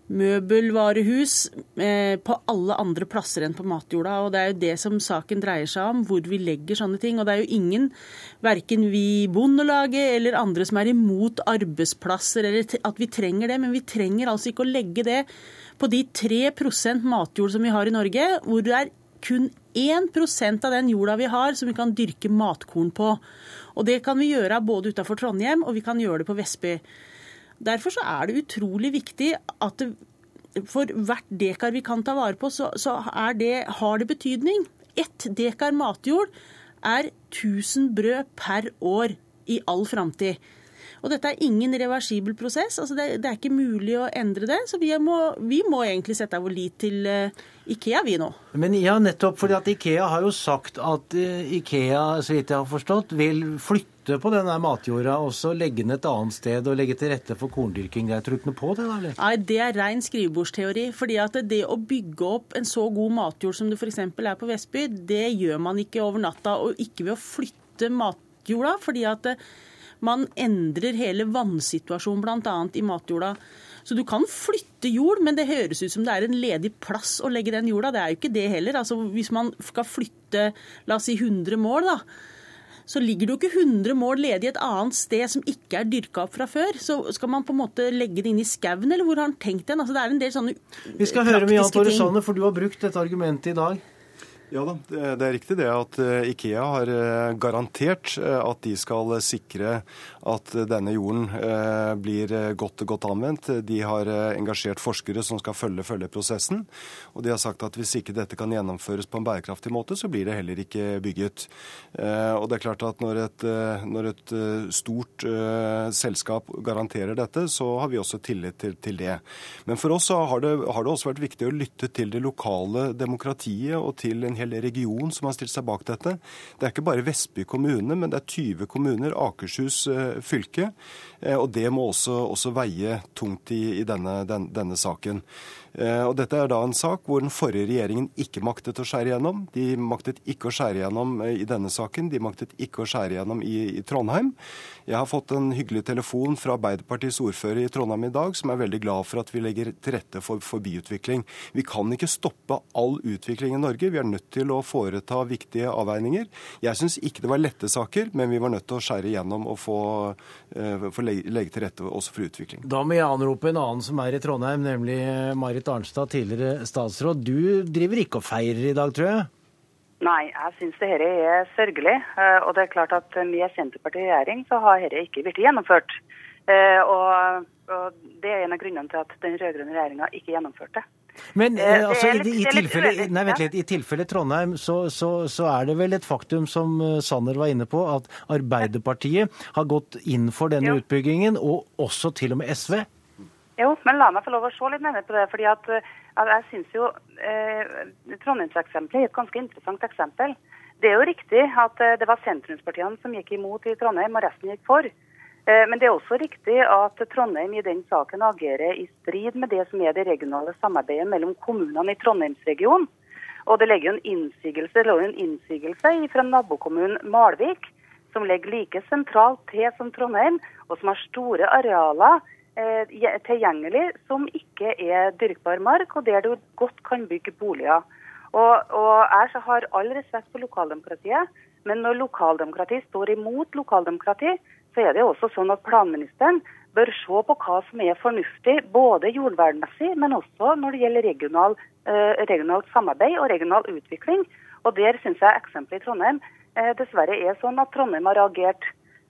møbelvarehus på alle andre plasser enn på matjorda. Og det er jo det som saken dreier seg om, hvor vi legger sånne ting. Og det er jo ingen, verken vi i Bondelaget eller andre som er imot arbeidsplasser eller at vi trenger det, men vi trenger altså ikke å legge det på de 3% matjord som vi har i Norge, hvor det er kun 1% av den jorda vi har som vi kan dyrke matkorn på. Og Det kan vi gjøre både utenfor Trondheim og vi kan gjøre det på Vestby. Derfor så er det utrolig viktig at det, for hvert dekar vi kan ta vare på, så, så det, har det betydning. Ett dekar matjord er 1000 brød per år i all framtid. Og dette er ingen reversibel prosess. altså det, det, er ikke mulig å endre det. Så vi må, vi må egentlig sette vår lit til uh, Ikea, vi nå. Men ja, nettopp fordi at Ikea har jo sagt at uh, Ikea, så vidt jeg har forstått, vil flytte på denne matjorda og så legge den et annet sted og legge til rette for korndyrking. Jeg tror ikke noe på det? da, eller? Nei, det er ren skrivebordsteori. fordi at det å bygge opp en så god matjord som det f.eks. er på Vestby, det gjør man ikke over natta, og ikke ved å flytte matjorda. fordi at man endrer hele vannsituasjonen bl.a. i matjorda. Så du kan flytte jord, men det høres ut som det er en ledig plass å legge den jorda. Det er jo ikke det heller. Altså, hvis man skal flytte la oss si 100 mål, da, så ligger det jo ikke 100 mål ledig et annet sted som ikke er dyrka opp fra før. Så skal man på en måte legge det inn i skauen, eller hvor har han tenkt den? Altså, det er en del sånne praktiske ting. Vi skal høre med Jan Tore Sanner, for du har brukt dette argumentet i dag. Ja da, det er riktig det at eh, Ikea har eh, garantert eh, at de skal sikre at denne jorden blir godt, godt anvendt. De har engasjert forskere som skal følge, følge prosessen. Og de har sagt at hvis ikke dette kan gjennomføres på en bærekraftig måte, så blir det heller ikke bygget. Og det er klart at når et, når et stort selskap garanterer dette, så har vi også tillit til, til det. Men for oss har det, har det også vært viktig å lytte til det lokale demokratiet og til en hel region som har stilt seg bak dette. Det er ikke bare Vestby kommune, men det er 20 kommuner, Akershus eh, fylke. Eh, og det må også, også veie tungt i, i denne, den, denne, saken. Eh, og Dette er da en sak hvor den forrige regjeringen ikke maktet å skjære igjennom. De maktet ikke å skjære igjennom eh, i denne saken. De maktet ikke å skjære igjennom i, i Trondheim. Jeg har fått en hyggelig telefon fra Arbeiderpartiets ordfører i Trondheim i dag, som er veldig glad for at vi legger til rette for, for byutvikling. Vi kan ikke stoppe all utvikling i Norge. Vi er nødt til å foreta viktige avveininger. Jeg syns ikke det var lette saker, men vi var nødt til å skjære igjennom og få, uh, få legge, legge til rette også for utvikling. Da må jeg anrope en annen som er i Trondheim, nemlig Marit Arnstad, tidligere statsråd. Du driver ikke og feirer i dag, tror jeg? Nei, jeg syns dette er sørgelig. Eh, og det er klart at med Senterpartiet i regjering så har dette ikke blitt gjennomført. Eh, og, og, det er en av grunnene til at den rød-grønne regjeringa ikke gjennomførte. Men eh, altså, i, i, tilfelle, nei, vent litt, i tilfelle Trondheim så, så, så, er det vel et faktum som Sanner var inne på, at Arbeiderpartiet har gått inn for denne jo. utbyggingen, og også til og med SV? Jo, men la meg få lov å se litt nærmere på det. fordi at jeg synes jo eh, Trondheimseksempelet er et ganske interessant eksempel. Det er jo riktig at eh, det var sentrumspartiene som gikk imot i Trondheim, og resten gikk for. Eh, men det er også riktig at Trondheim i den saken agerer i strid med det som er det regionale samarbeidet mellom kommunene i Trondheimsregionen. Og det ligger jo en innsigelse, en innsigelse fra nabokommunen Malvik, som ligger like sentralt til som Trondheim, og som har store arealer Eh, tilgjengelig som ikke er dyrkbar mark, og der du godt kan bygge boliger. Og, og Jeg har all respekt for lokaldemokratiet, men når lokaldemokrati står imot lokaldemokrati, så er det også sånn at planministeren bør se på hva som er fornuftig, både jordvernmessig, men også når det gjelder regional, eh, regionalt samarbeid og regional utvikling. Og Der syns jeg eksempelet i Trondheim eh, dessverre er sånn at Trondheim har reagert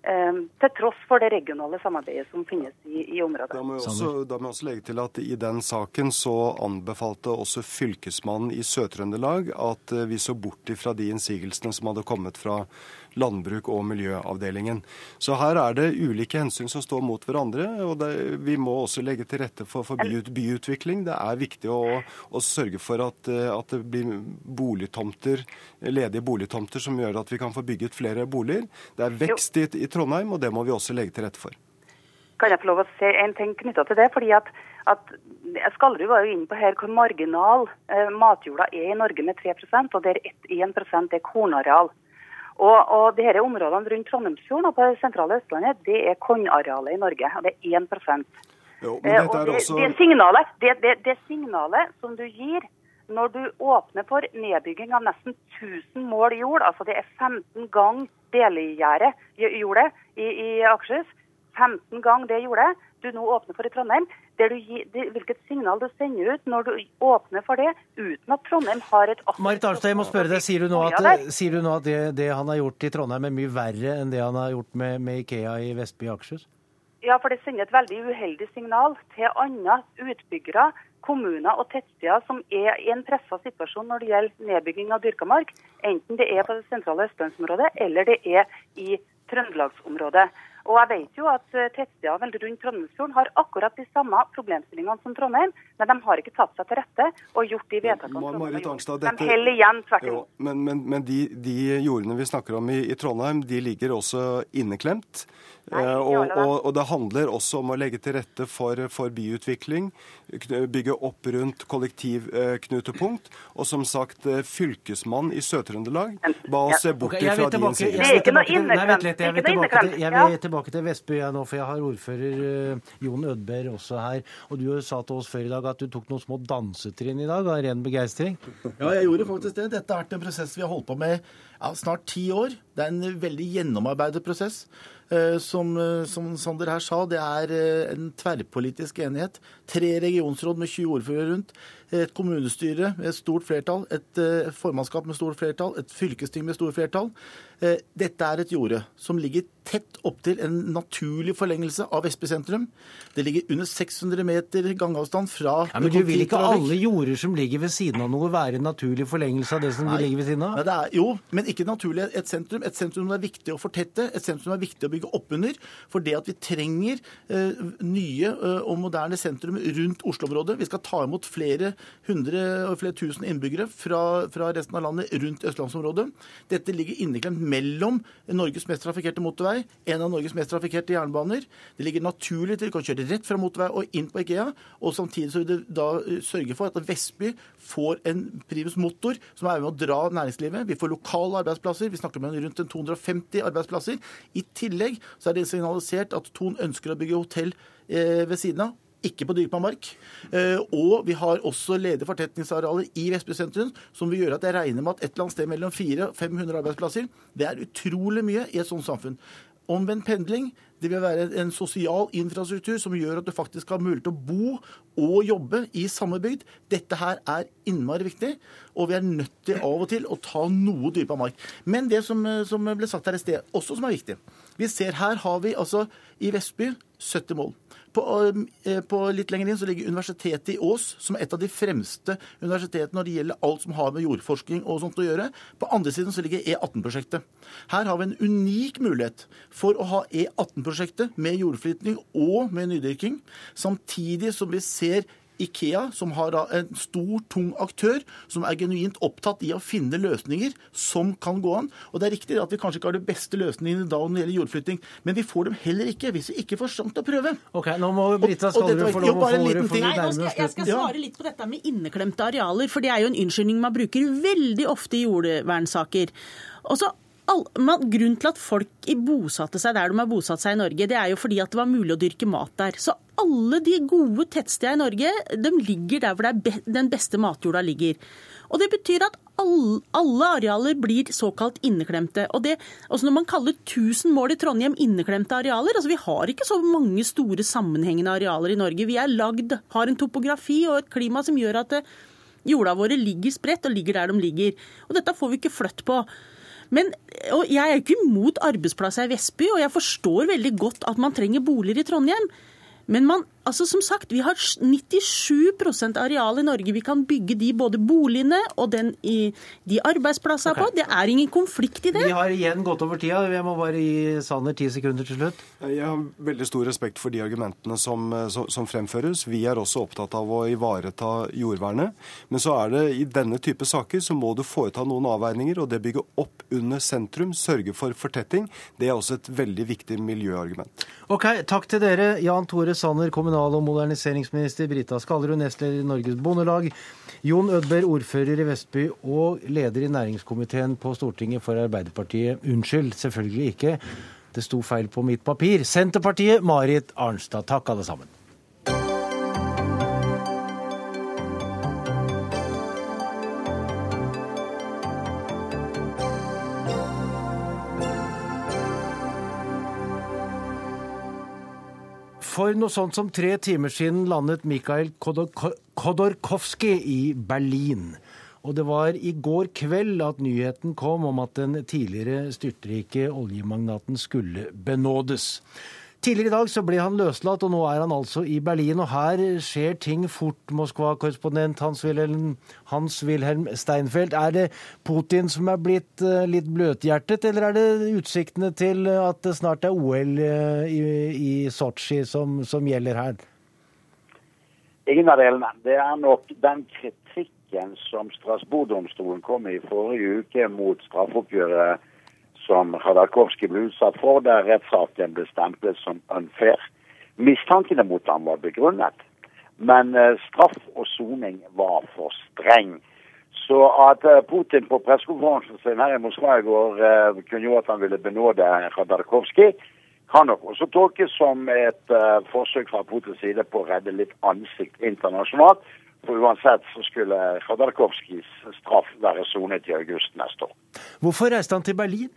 til tross for det regionale samarbeidet som finnes i, i området. Da må, også, da må jeg også legge til at I den saken så anbefalte også fylkesmannen i Sør-Trøndelag at eh, vi så bort ifra de innsigelsene som hadde kommet fra landbruk- og miljøavdelingen. Så her er det ulike hensyn som står mot hverandre. og det, Vi må også legge til rette for, for by, byutvikling. Det er viktig å, å sørge for at, eh, at, det blir boligtomter, ledige boligtomter som gjør at vi kan få bygget flere boliger. Det er vekst i, i Trondheim, og det må vi også legge til rette for. Kan jeg få lov å se en ting knytta til det? fordi at, at Skallerud var jo inne på her hvor marginal eh, matjorda er i Norge med 3% og der 1% er kornareal. Og, og de her områdene rundt Trondheimsfjorden og på det sentrale Østlandet, det er kornarealet i Norge. og Det er 1 jo, men dette er også... det, det, signalet, det, det, det signalet som du gir når du åpner for nedbygging av nesten 1000 mål jord, altså det er 15 gang delegjerde jordet i, i Akershus, 15 gang det jordet. Du nå åpner for i Trondheim, det gir, det, hvilket signal du sender ut når du åpner for det, uten at Trondheim har et Marit Arnstad, jeg må spørre deg, Sier du nå at, du nå at det, det, han har gjort i Trondheim er mye verre enn det han har gjort med, med Ikea i Vestby Akershus? Ja, for det sender et veldig uheldig signal til andre utbyggere, kommuner og tettsteder som er i en pressa situasjon når det gjelder nedbygging av dyrka mark, enten det er på det sentrale østlandsområdet eller det er i Trøndelagsområdet. Og jeg vet jo at tettstedene tettsteder rundt Trondheimsfjorden har akkurat de samme problemstillingene som Trondheim, men de har ikke tatt seg til rette og gjort de vedtakene som de har. Dette... De heller igjen tvert imot. Men, men, men de, de, jordene vi snakker om i, i Trondheim, de ligger også inneklemt. Nei, eh, og, og, og, det handler også om å legge til rette for, for byutvikling, bygge opp rundt kollektivknutepunkt. Og som sagt, fylkesmann fylkesmannen i Sør-Trøndelag ba oss se bort okay, fra din side. Jeg vil tilbake til Vestby jeg nå, for jeg har ordfører Jon Ødberg også her. Og du sa til oss før i dag at du tok noen små dansetrinn i dag av ren begeistring. Ja, jeg gjorde faktisk det. Dette har vært en prosess vi har holdt på med ja, snart ti år. Det er en veldig gjennomarbeidet prosess. Eh, som, eh, som, Sander her sa, det er eh, en tverrpolitisk enighet. Tre regionsråd med 20 ordførere rundt. Et kommunestyre med et stort flertall. Et formannskap med stort flertall. Et fylkesting med stort flertall. Dette er et jorde som ligger tett opptil en naturlig forlengelse av Vestby sentrum. Det ligger under 600 meter gangavstand fra ja, Men du vil ikke alle jorder som ligger ved siden av noe, være en naturlig forlengelse av det som Nei. ligger ved siden av? Ja, er, jo, men ikke naturlig et sentrum. Et sentrum det er viktig å fortette, et sentrum det er viktig å bygge oppunder. For det at vi trenger eh, nye eh, og moderne sentrum rundt Oslo-området. Vi skal ta imot flere hundre og flere tusen innbyggere fra, fra resten av landet rundt østlandsområdet. Dette ligger inneklemt mellom Norges mest trafikkerte motorvei, en av Norges mest trafikkerte jernbaner. Det ligger naturlig til. Du kan kjøre rett fra motorvei og inn på Ikea. Og samtidig så vil det da eh, sørge for at Vestby får en primus motor som er med å dra næringslivet. Vi får lokale arbeidsplasser. Vi snakker med rundt 250 arbeidsplasser. I tillegg så er det signalisert at Thon ønsker å bygge hotell eh, ved siden av ikke på dyrkbar mark. Eh, og vi har også ledige fortetningsarealer i Vestby sentrum, som vil gjøre at jeg regner med at et eller annet sted mellom 400 og 500 arbeidsplasser, det er utrolig mye i et sånt samfunn. Omvendt pendling det vil være en sosial infrastruktur som gjør at du faktisk har mulighet til å bo og jobbe i samme bygd. Dette her er innmari viktig, og vi er nødt til av og til å ta noe dypere mark. Men det som, som ble sagt her i sted, også som er viktig Vi ser her har vi altså i Vestby 70 mål. På, eh, på, litt lenger inn så ligger Universitetet i Ås, som er et av de fremste universitetene når det gjelder alt som har med jordforskning og sånt å gjøre. På andre siden så ligger E18-prosjektet. Her har vi en unik mulighet for å ha E18-prosjektet med jordflytning og med nydyrking, samtidig som vi ser Ikea, som har en stor, tung aktør som er genuint opptatt i å finne løsninger som kan gå an. Og Det er riktig at vi kanskje ikke har de beste løsningene da når det gjelder jordflytting, men vi får dem heller ikke hvis vi ikke får sjanse til å prøve. Ok, Nå må Brita Skallerud få lov å få ordet. Nei, skal, jeg skal svare litt på dette med inneklemte arealer, for det er jo en unnskyldning man bruker veldig ofte i jordvernsaker. Og så all, man, grunnen til at folk bosatte seg der de har bosatt seg i Norge, det er jo fordi at det var mulig å dyrke mat der. Så alle de gode tettstedene i Norge de ligger der hvor be, den beste matjorda ligger. Og Det betyr at alle, arealer blir såkalt inneklemte. Og det, også Når man kaller 1000 mål i Trondheim inneklemte arealer altså Vi har ikke så mange store sammenhengende arealer i Norge. Vi er lagd, har en topografi og et klima som gjør at eh, jorda våre ligger spredt og ligger der de ligger. Og Dette får vi ikke flytt på. Men, og Jeg er ikke imot arbeidsplasser i Vestby, og jeg forstår veldig godt at man trenger boliger i Trondheim. Men man, altså som sagt, vi har 97% areal i Norge. Vi kan bygge de både boligene og den i, de arbeidsplassene okay. på. Det er ingen konflikt i det. Vi har igjen gått over tida. Jeg må bare gi Sanner ti sekunder til slutt. Jeg har veldig stor respekt for de argumentene som, som, som, fremføres. Vi er også opptatt av å ivareta jordvernet. Men så er det i denne type saker så må du foreta noen avveininger, og det bygge opp under sentrum, sørge for fortetting, det er også et veldig viktig miljøargument. Ok, Takk til dere. Jan Tore Sanner, kommunal- og moderniseringsminister, Brita Skallerud, nestleder i Norges Bondelag, Jon Ødberg, ordfører i Vestby og leder i næringskomiteen på Stortinget for Arbeiderpartiet. Unnskyld, selvfølgelig ikke. Det sto feil på mitt papir. Senterpartiet, Marit Arnstad. Takk, alle sammen. For noe sånt som tre timer siden landet Mikhail Khodorkovskij i Berlin. Og det var i går kveld at nyheten kom om at den tidligere styrtrike oljemagnaten skulle benådes. Tidligere i dag så ble han løslatt, og nå er han altså i Berlin. Og her skjer ting fort, Moskva-korrespondent Hans-Wilhelm Hans Steinfeld. Er det Putin som er blitt eh, litt bløthjertet, eller er det utsiktene til at det snart er OL eh, i, i Sotsji som, som gjelder her? Ingen av delene. Det er nok den kritikken som Strasbourg-domstolen kom i forrige uke mot straffeoppgjøret som Khodorkovskij ble utsatt for, der rettssaken ble stemplet som unfair. Mistankene mot ham var begrunnet, men eh, straff og soning var for streng. Så at eh, Putin på pressekonferansen sin her i Moskva i går uh, kunngjorde at han ville benåde Khodorkovskij, kan nok også tolkes som et forsøk fra Putins side på å redde litt ansikt internasjonalt. For uansett så skulle Khodorkovskijs straff være sonet i august neste år. Hvorfor reiste han til Berlin?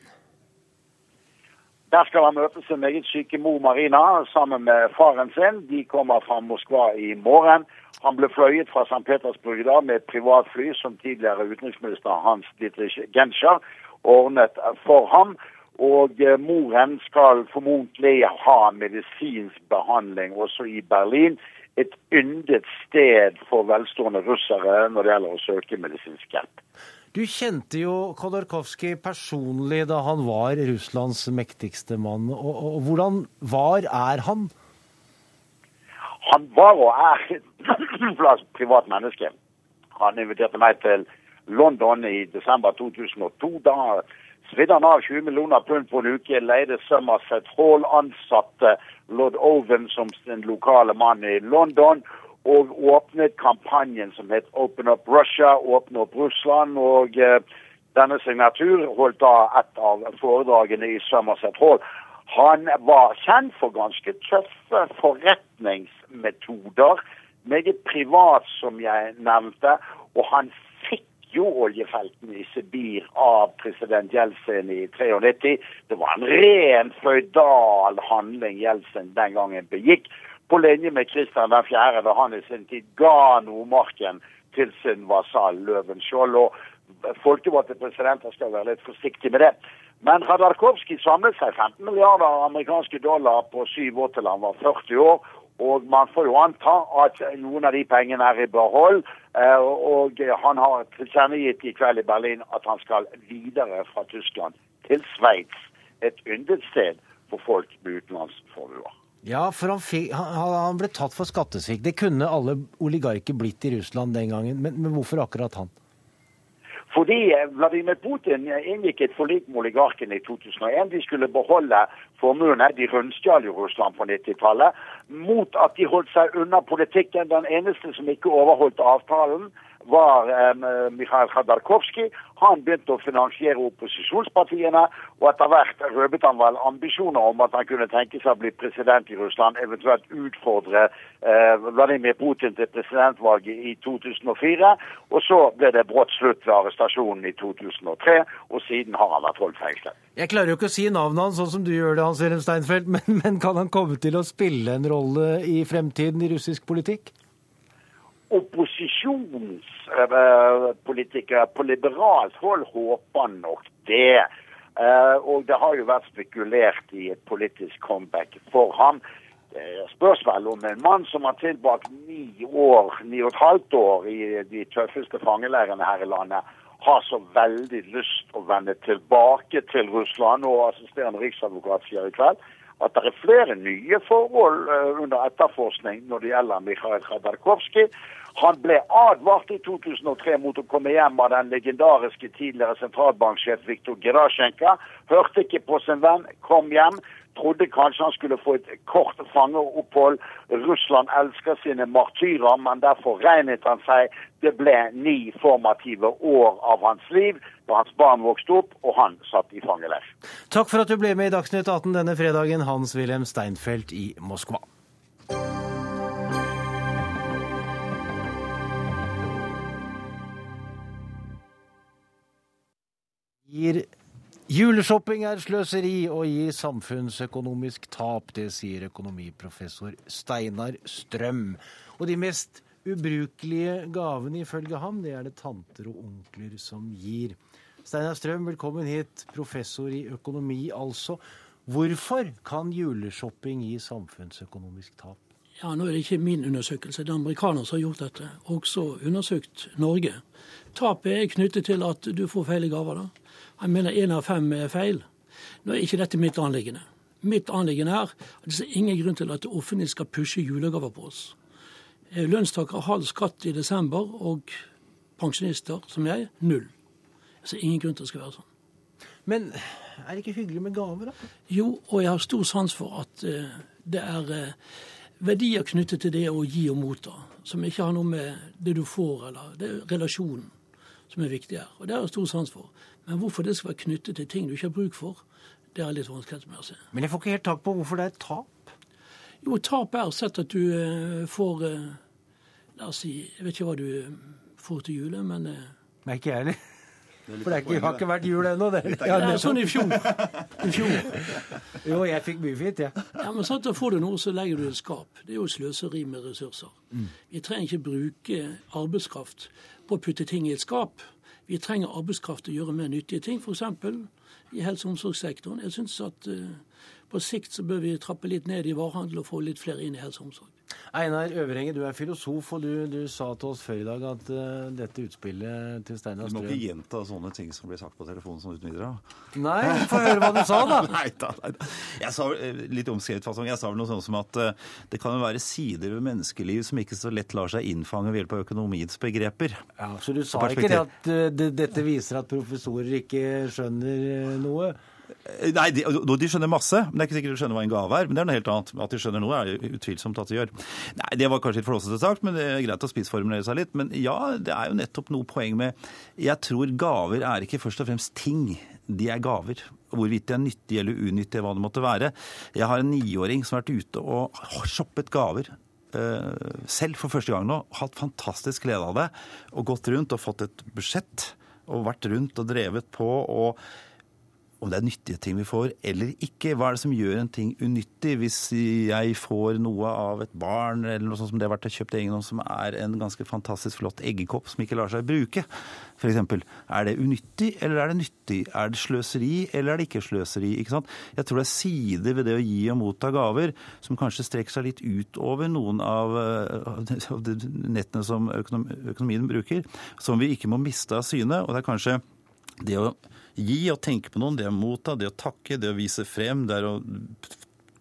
Der skal han møte sin meget syke mor Marina sammen med faren sin. De kommer fra Moskva i morgen. Han ble fløyet fra St. Petersburg i dag med et privatfly som tidligere utenriksminister Hans Dietrich Genscher ordnet for ham. Og eh, moren skal formodentlig ha medisinsk behandling også i Berlin. Et yndet sted for velstående russere når det gjelder å søke medisinsk hjelp. Du kjente jo Khodorkovskij personlig da han var Russlands mektigste mann. Og, og, og hvordan var, er han? Han var og er et privat menneske. Han inviterte meg til London i desember 2002. Da svidde han av 20 millioner pund på en uke, leide Somerset Hall, ansatte lord Owen som sin lokale mann i London og åpnet kampanjen som het Open Up Russia, åpne opp Russland. og eh, denne signatur holdt da et av foredragene i Somerset Hall. Han var kjent for ganske tøffe forretningsmetoder. Meget privat, som jeg nevnte. Og han fikk jo oljefeltene i Sibir av president Jeltsin i 93. Det var en ren føydal handling Jeltsin den gangen begikk på linje med Kristian 4., da han i sin tid ga Nordmarken til sin vasall Løvenskiold. Og folkevalgte presidenter skal være litt forsiktige med det. Men Radarkovskij samlet seg 15 milliarder amerikanske dollar på syv år til han var 40 år. Og man får jo anta at noen av de pengene er i behold. Eh, og han har tilkjennegitt i kveld i Berlin at han skal videre fra Tyskland til Sveits. Et yndet sted for folk med utenlandsformuer. Ja, for han, fikk, han, han, ble tatt for skattesvikt. Det kunne alle oligarker blitt i Russland den gangen, men, men hvorfor akkurat han? Fordi Vladimir Putin inngikk et forlik med oligarkene i 2001. De skulle beholde formuene. De rundstjal jo Russland på 90-tallet. Mot at de holdt seg unna politikken. Den eneste som ikke overholdt avtalen, var eh, Mikhail Khadarkovskij. Han begynte å finansiere opposisjonspartiene, og etter hvert røpet han vel ambisjoner om at han kunne tenke seg å bli president i Russland, eventuelt utfordre eh, Vladimir Putin til presidentvalget i 2004. Og så ble det brått slutt ved arrestasjonen i 2003, og siden har han vært holdt fengslet. Jeg klarer jo ikke å si navnet hans sånn som du gjør det, Hans Wilhelm Steinfeld, men, men kan han komme til å spille en rolle i fremtiden i russisk politikk? Opposisjonspolitikere på liberalt hold håper nok det. Eh, og det har jo vært spekulert i et politisk comeback for ham. Det spørs vel om en mann som har tilbrakt ni år, ni og et halvt år i de tøffeste fangeleirene her i landet, har så veldig lyst å vende tilbake til Russland. Og assisterende riksadvokat sier i kveld at det er flere nye forhold uh, under etterforskning når det gjelder Mikhail Khadarkovskij. Han ble advart i 2003 mot å komme hjem av den legendariske tidligere sentralbanksjef Viktor Gerasjenka. Hørte ikke på sin venn, kom hjem. Trodde kanskje han skulle få et kort fangeopphold. Russland elsker sine martyrer, men derfor regnet han seg. Det ble ni formative år av hans liv da hans barn vokste opp og han satt i fangeleir. Takk for at du ble med i Dagsnytt 18 denne fredagen, Hans-Wilhelm Steinfeld i Moskva. Gir Juleshopping er sløseri og gir samfunnsøkonomisk tap, det sier økonomiprofessor Steinar Strøm. Og de mest ubrukelige gavene ifølge ham, det er det tanter og onkler som gir. Steinar Strøm, velkommen hit, professor i økonomi altså. Hvorfor kan juleshopping gi samfunnsøkonomisk tap? Ja, Nå er det ikke min undersøkelse, det er amerikanere som har gjort dette. Også undersøkt Norge. Tapet er knyttet til at du får feil gaver. da. Jeg mener én av fem er feil. Nå er ikke dette mitt anliggende. Mitt anliggende er at det er ingen grunn til at det offentlige skal pushe julegaver på oss. Lønnstakere halv skatt i desember, og pensjonister som jeg, null. Så ingen grunn til det skal være sånn. Men er det ikke hyggelig med gaver, da? Jo, og jeg har stor sans for at uh, det er uh, verdier knyttet til det å gi og motta, som ikke har noe med det du får, eller det er relasjonen som er viktig her. Og det har jeg stor sans for. Men hvorfor det skal være knyttet til ting du ikke har bruk for, det er litt vanskelig med å se. Men jeg får ikke helt tak på hvorfor det er tap? Jo, tap er sett at du uh, får uh, La oss si Jeg vet ikke hva du uh, får til jule, men Nei, ikke jeg heller. For det ikke, har ikke vært jul ennå. Det, ja, det er sånn i fjor. I fjor. jo, jeg fikk mye fint, jeg. Ja. ja, men sant, Da får du noe, så legger du et skap. Det er jo sløseri med ressurser. Mm. Vi trenger ikke bruke arbeidskraft på å putte ting i et skap. Vi trenger arbeidskraft til å gjøre mer nyttige ting, f.eks. i helse- og omsorgssektoren. Jeg syns at uh, På sikt så bør vi trappe litt ned i varehandel og få litt flere inn i helse og omsorg. Einar Øverenge, du er filosof, og du, du, sa til oss før i dag at uh, dette utspillet til Steinar Strøm Du må ikke gjenta sånne ting som blir sagt på telefonen som uten videre. Nei, få høre hva du sa, da. nei, da, nei, da. Jeg sa eh, litt omskrevet fasong. Jeg sa vel noe sånt som at uh, det kan jo være sider ved menneskeliv som ikke så lett lar seg innfange ved hjelp av økonomiens begreper. Ja, Så du sa ikke det at uh, det, dette viser at professorer ikke skjønner noe? Nei, de, de, skjønner masse, men det er ikke sikkert de skjønner hva en gave er. Men det er noe helt annet. At de skjønner noe, er utvilsomt at de gjør. Nei, Det var kanskje litt flåsete sagt, men det er greit å spissformulere seg litt. Men ja, det er jo nettopp noe poeng med Jeg tror gaver er ikke først og fremst ting. De er gaver. Hvorvidt de er nyttige eller unyttige, hva det måtte være. Jeg har en niåring som har vært ute og shoppet gaver selv for første gang nå. Hatt fantastisk glede av det. Og gått rundt og fått et budsjett. Og vært rundt og drevet på. og om det er nyttige ting vi får eller ikke. Hva er det som gjør en ting unyttig? Hvis jeg får noe av et barn eller noe sånt som det har vært kjøpt egenhånd, som er en ganske fantastisk flott eggekopp som ikke lar seg bruke, f.eks. Er det unyttig eller er det nyttig? Er det sløseri eller er det ikke sløseri? Ikke? Jeg tror det er sider ved det å gi og motta gaver som kanskje strekker seg litt utover noen av, av nettene som økonomien bruker, som vi ikke må miste av syne. Og det er kanskje det å gi og tenke på noen, det å motta, det å takke, det å vise frem, det er å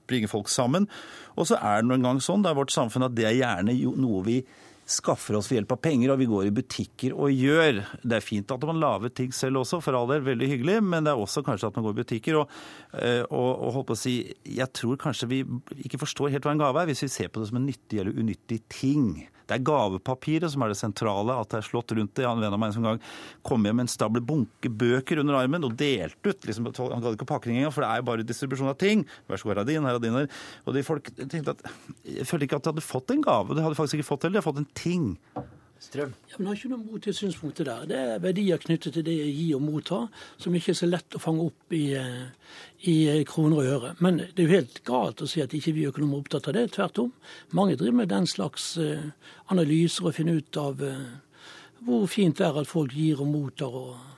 bringe folk sammen. Og så er det noen gang sånn, det er vårt samfunn, at det er gjerne noe vi skaffer oss ved hjelp av penger, og vi går i butikker og gjør. Det er fint at man lager ting selv også, for all del, veldig hyggelig, men det er også kanskje at man går i butikker og, og, og holdt på å si Jeg tror kanskje vi ikke forstår helt hva en gave er, hvis vi ser på det som en nyttig eller unyttig ting. Det er gavepapiret som er det sentrale, at det er slått rundt det. En venn av meg en gang kom hjem med en stabel bunke bøker under armen og delte ut. Liksom, han gadd ikke pakning engang, for det er jo bare distribusjon av ting. Vær så god, her er din, her er din. Og de folk tenkte at Jeg følte ikke at de hadde fått en gave. De hadde faktisk ikke fått det, de hadde fått en ting. Strøm. Ja, men har ikke noe mot det synspunktet der. Det er verdier knyttet til det å gi og motta, som ikke er så lett å fange opp i, i kroner og øre. Men det er jo helt galt å si at ikke vi økonomer er opptatt av det. Tvert om. Mange driver med den slags analyser og finner ut av hvor fint det er at folk gir og mottar. og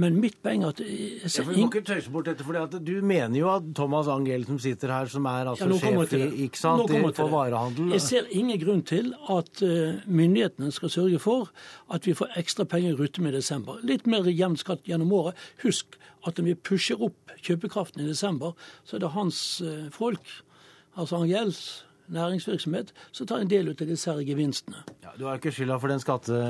men mitt poeng er at ja, for Du må ikke tøyse bort dette, for Du mener jo at Thomas Angell, som sitter her, som er altså ja, sjef i, ikke sant, for varehandel Jeg ser ingen grunn til at myndighetene skal sørge for at vi får ekstra penger i rute med i desember. Litt mer jevn skatt gjennom året. Husk at når vi pusher opp kjøpekraften i desember, så er det hans folk, altså Angells næringsvirksomhet, så tar en del ut av disse her gevinstene. Ja, du har ikke skylda for den, skatte,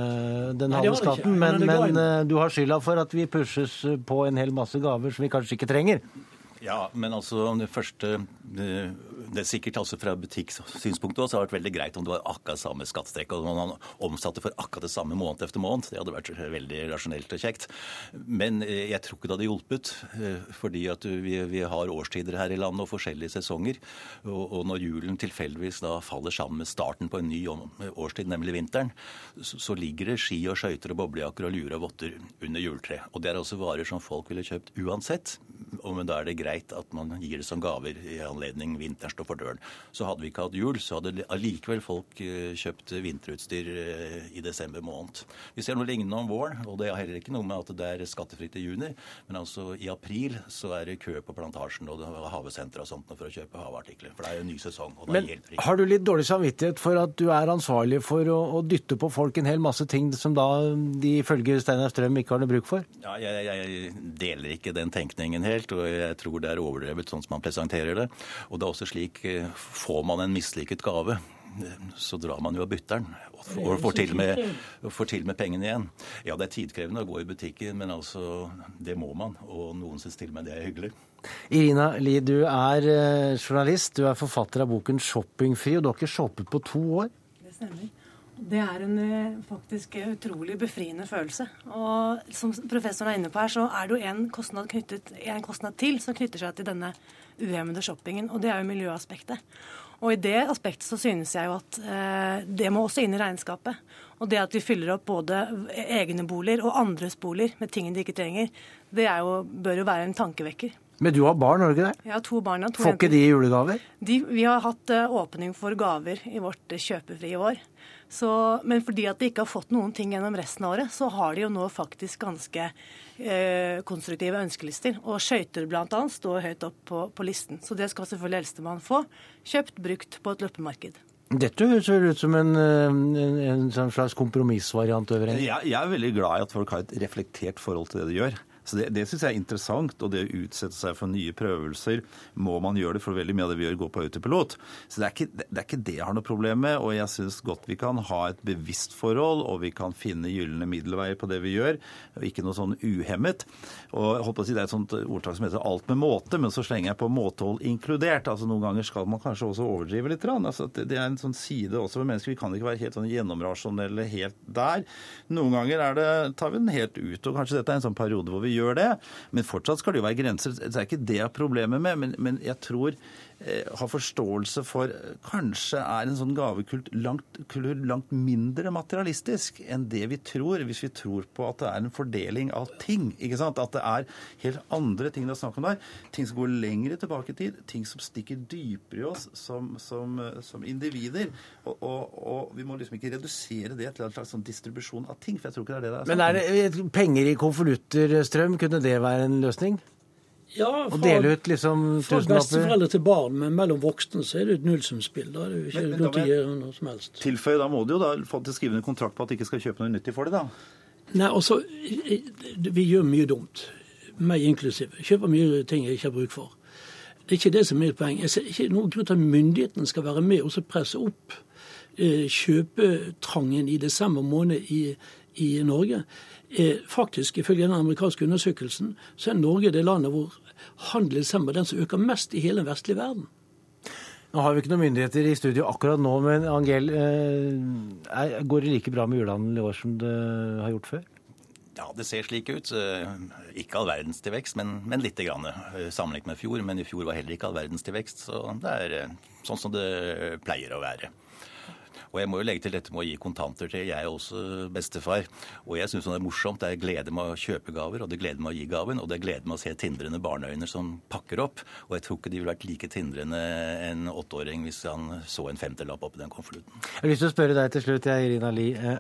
den halve skatten, men, men du har skylda for at vi pushes på en hel masse gaver som vi kanskje ikke trenger. Ja, men altså det første det, det er sikkert altså fra butikksynspunktet også har vært veldig greit om det var akkurat samme skattetrekk, og man omsatte for akkurat det samme måned etter måned. Det hadde vært veldig rasjonelt og kjekt. Men jeg tror ikke det hadde hjulpet, fordi at vi, vi har årstider her i landet og forskjellige sesonger. Og, og når julen tilfeldigvis da faller sammen med starten på en ny årstid, nemlig vinteren, så, så ligger det ski og skøyter og boblejakker og luer og votter under juletreet. Og det er også varer som folk ville kjøpt uansett. Men da er det greit at man gir det som gaver i anledning vinteren står for døren. Så hadde vi ikke hatt jul, så hadde allikevel folk kjøpt vinterutstyr i desember måned. Vi ser noe lignende om våren, og det er heller ikke noe med at det er skattefritt i juni. Men altså i april så er det kø på Plantasjen og Havesenteret og sånt for å kjøpe havartikler. For det er jo en ny sesong. og Men har du litt dårlig samvittighet for at du er ansvarlig for å, å, dytte på folk en hel masse ting som da de ifølge Steinar Strøm ikke har noe bruk for? Ja, jeg, jeg deler ikke den tenkningen helt, og jeg tror det er overdrevet sånn som man presenterer det. Og det er også slik Får man en mislykket gave, så drar man jo av bytteren og får til, med, får til med pengene igjen. Ja, det er tidkrevende å gå i butikken, men altså, det må man. Og noen syns til og med det er hyggelig. Irina Lie, du er journalist, du er forfatter av boken 'Shoppingfri', og du har ikke shoppet på to år? Det stemmer. Det er en faktisk utrolig befriende følelse. Og som professoren er inne på her, så er det jo en kostnad, knyttet, en kostnad til som knytter seg til denne uhemmede shoppingen, og det er jo miljøaspektet. Og i det aspektet så synes jeg jo at eh, det må også inn i regnskapet. Og det at vi fyller opp både egne boliger og andres boliger med ting de ikke trenger, det jo, bør jo være en tankevekker. Men du har barn, har du ikke det? Jeg har to barn. To Får ikke de julegaver? De, vi har hatt uh, åpning for gaver i vårt uh, kjøpefrie år. Så, men fordi at de ikke har fått noen ting gjennom resten av året, så har de jo nå faktisk ganske eh, konstruktive ønskelister. Og skøyter bl.a. står høyt opp på, på, listen. Så det skal selvfølgelig eldstemann få. Kjøpt, brukt på et løpemarked. Dette høres ut som en, en, en slags kompromissvariant over en. Jeg, jeg er veldig glad i at folk har et reflektert forhold til det de gjør. Så Det, det syns jeg er interessant. Og det å utsette seg for nye prøvelser, må man gjøre det, for veldig mye av det vi gjør, går på autopilot. Så det er, ikke, det er ikke det jeg har noe problem med. Og jeg syns godt vi kan ha et bevisst forhold, og vi kan finne gylne middelveier på det vi gjør, og ikke noe sånn uhemmet. Og jeg håper å si Det er et sånt ordtak som heter 'alt med måte', men så slenger jeg på 'måtehold inkludert'. Altså Noen ganger skal man kanskje også overdrive litt. Altså, det er en sånn side også ved mennesker. Vi kan ikke være helt sånn gjennomrasjonelle helt der. Noen ganger er det, tar vi den helt ut. og Kanskje dette er en sånn periode hvor vi gjør det. Men fortsatt skal det jo være grenser. Det er ikke det jeg har problemer med. Men, men jeg tror har forståelse for kanskje er en sånn gavekult langt, langt, mindre materialistisk enn det vi tror, hvis vi tror på at det er en fordeling av ting. ikke sant? At det er helt andre ting det er snakk om der. Ting som går lengre tilbake i tid. Ting som stikker dypere i oss som, som, som individer. Og, og, og, vi må liksom ikke redusere det til en slags sånn distribusjon av ting. for jeg tror ikke det er det det er. Men er det penger i konvolutter, Strøm? Kunne det være en løsning? Ja, fra, og dele ut liksom Fra besteforeldre til barn, men mellom voksne så er det et nullsumspill. Da er det jo ikke men, lov til å gjøre noe som helst. Tilføye, da må du jo da få til skrivende skrive en kontrakt på at de ikke skal kjøpe noe nyttig for det, da. Nei, altså, vi gjør mye dumt. Meg inklusiv. Kjøper mye ting jeg ikke har bruk for. Det er ikke det som er mitt poeng. Jeg ser ikke noen grunn til at myndighetene skal være med og presse opp eh, kjøpetrangen i desember måned i, i Norge. Faktisk, ifølge den amerikanske undersøkelsen, så er Norge det landet hvor handelen sammen den som øker mest i hele den vestlige verden. Nå har vi ikke noen myndigheter i studio akkurat nå, men Angel, eh, går det like bra med julehandel i år som det har gjort før? Ja, det ser slik ut. Ikke all verdens til vekst, men, men lite grann sammenlignet med fjor. Men i fjor var heller ikke all verdens til vekst, så det er sånn som det pleier å være. Og jeg må jo legge til dette med å gi kontanter til. Jeg er også bestefar. Og jeg syns det er morsomt. Det er glede med å kjøpe gaver, og det er glede med å gi gaven. Og det er glede med å se tindrende barneøyne som pakker opp. Og jeg tror ikke de ville vært like tindrende en åtteåring hvis han så en femtelapp oppi den konvolutten. Jeg har lyst til å spørre deg til slutt, Irina Lie.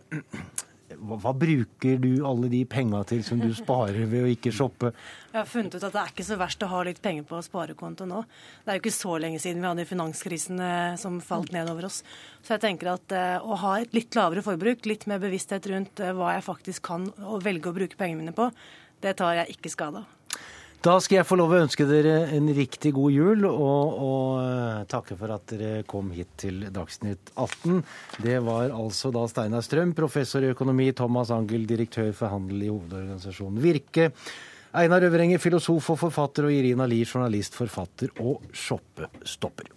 Hva, hva, bruker du alle de penga til som du sparer ved å ikke shoppe? Jeg har funnet ut at det er ikke så verst å ha litt penger på sparekonto nå. Det er jo ikke så lenge siden vi hadde finanskrisen eh, som falt ned over oss. Så jeg tenker at eh, å ha et litt lavere forbruk, litt mer bevissthet rundt eh, hva jeg faktisk kan og velge å bruke pengene mine på, det tar jeg ikke skade av. Da skal jeg få lov å ønske dere en riktig god jul, og, og takke for at dere kom hit til Dagsnytt 18. Det var altså da Steinar Strøm, professor i økonomi, Thomas Angel, direktør for handel i hovedorganisasjonen Virke, Einar Øvrenger, filosof og forfatter, og Irina Lie, journalist, forfatter og shoppestopper.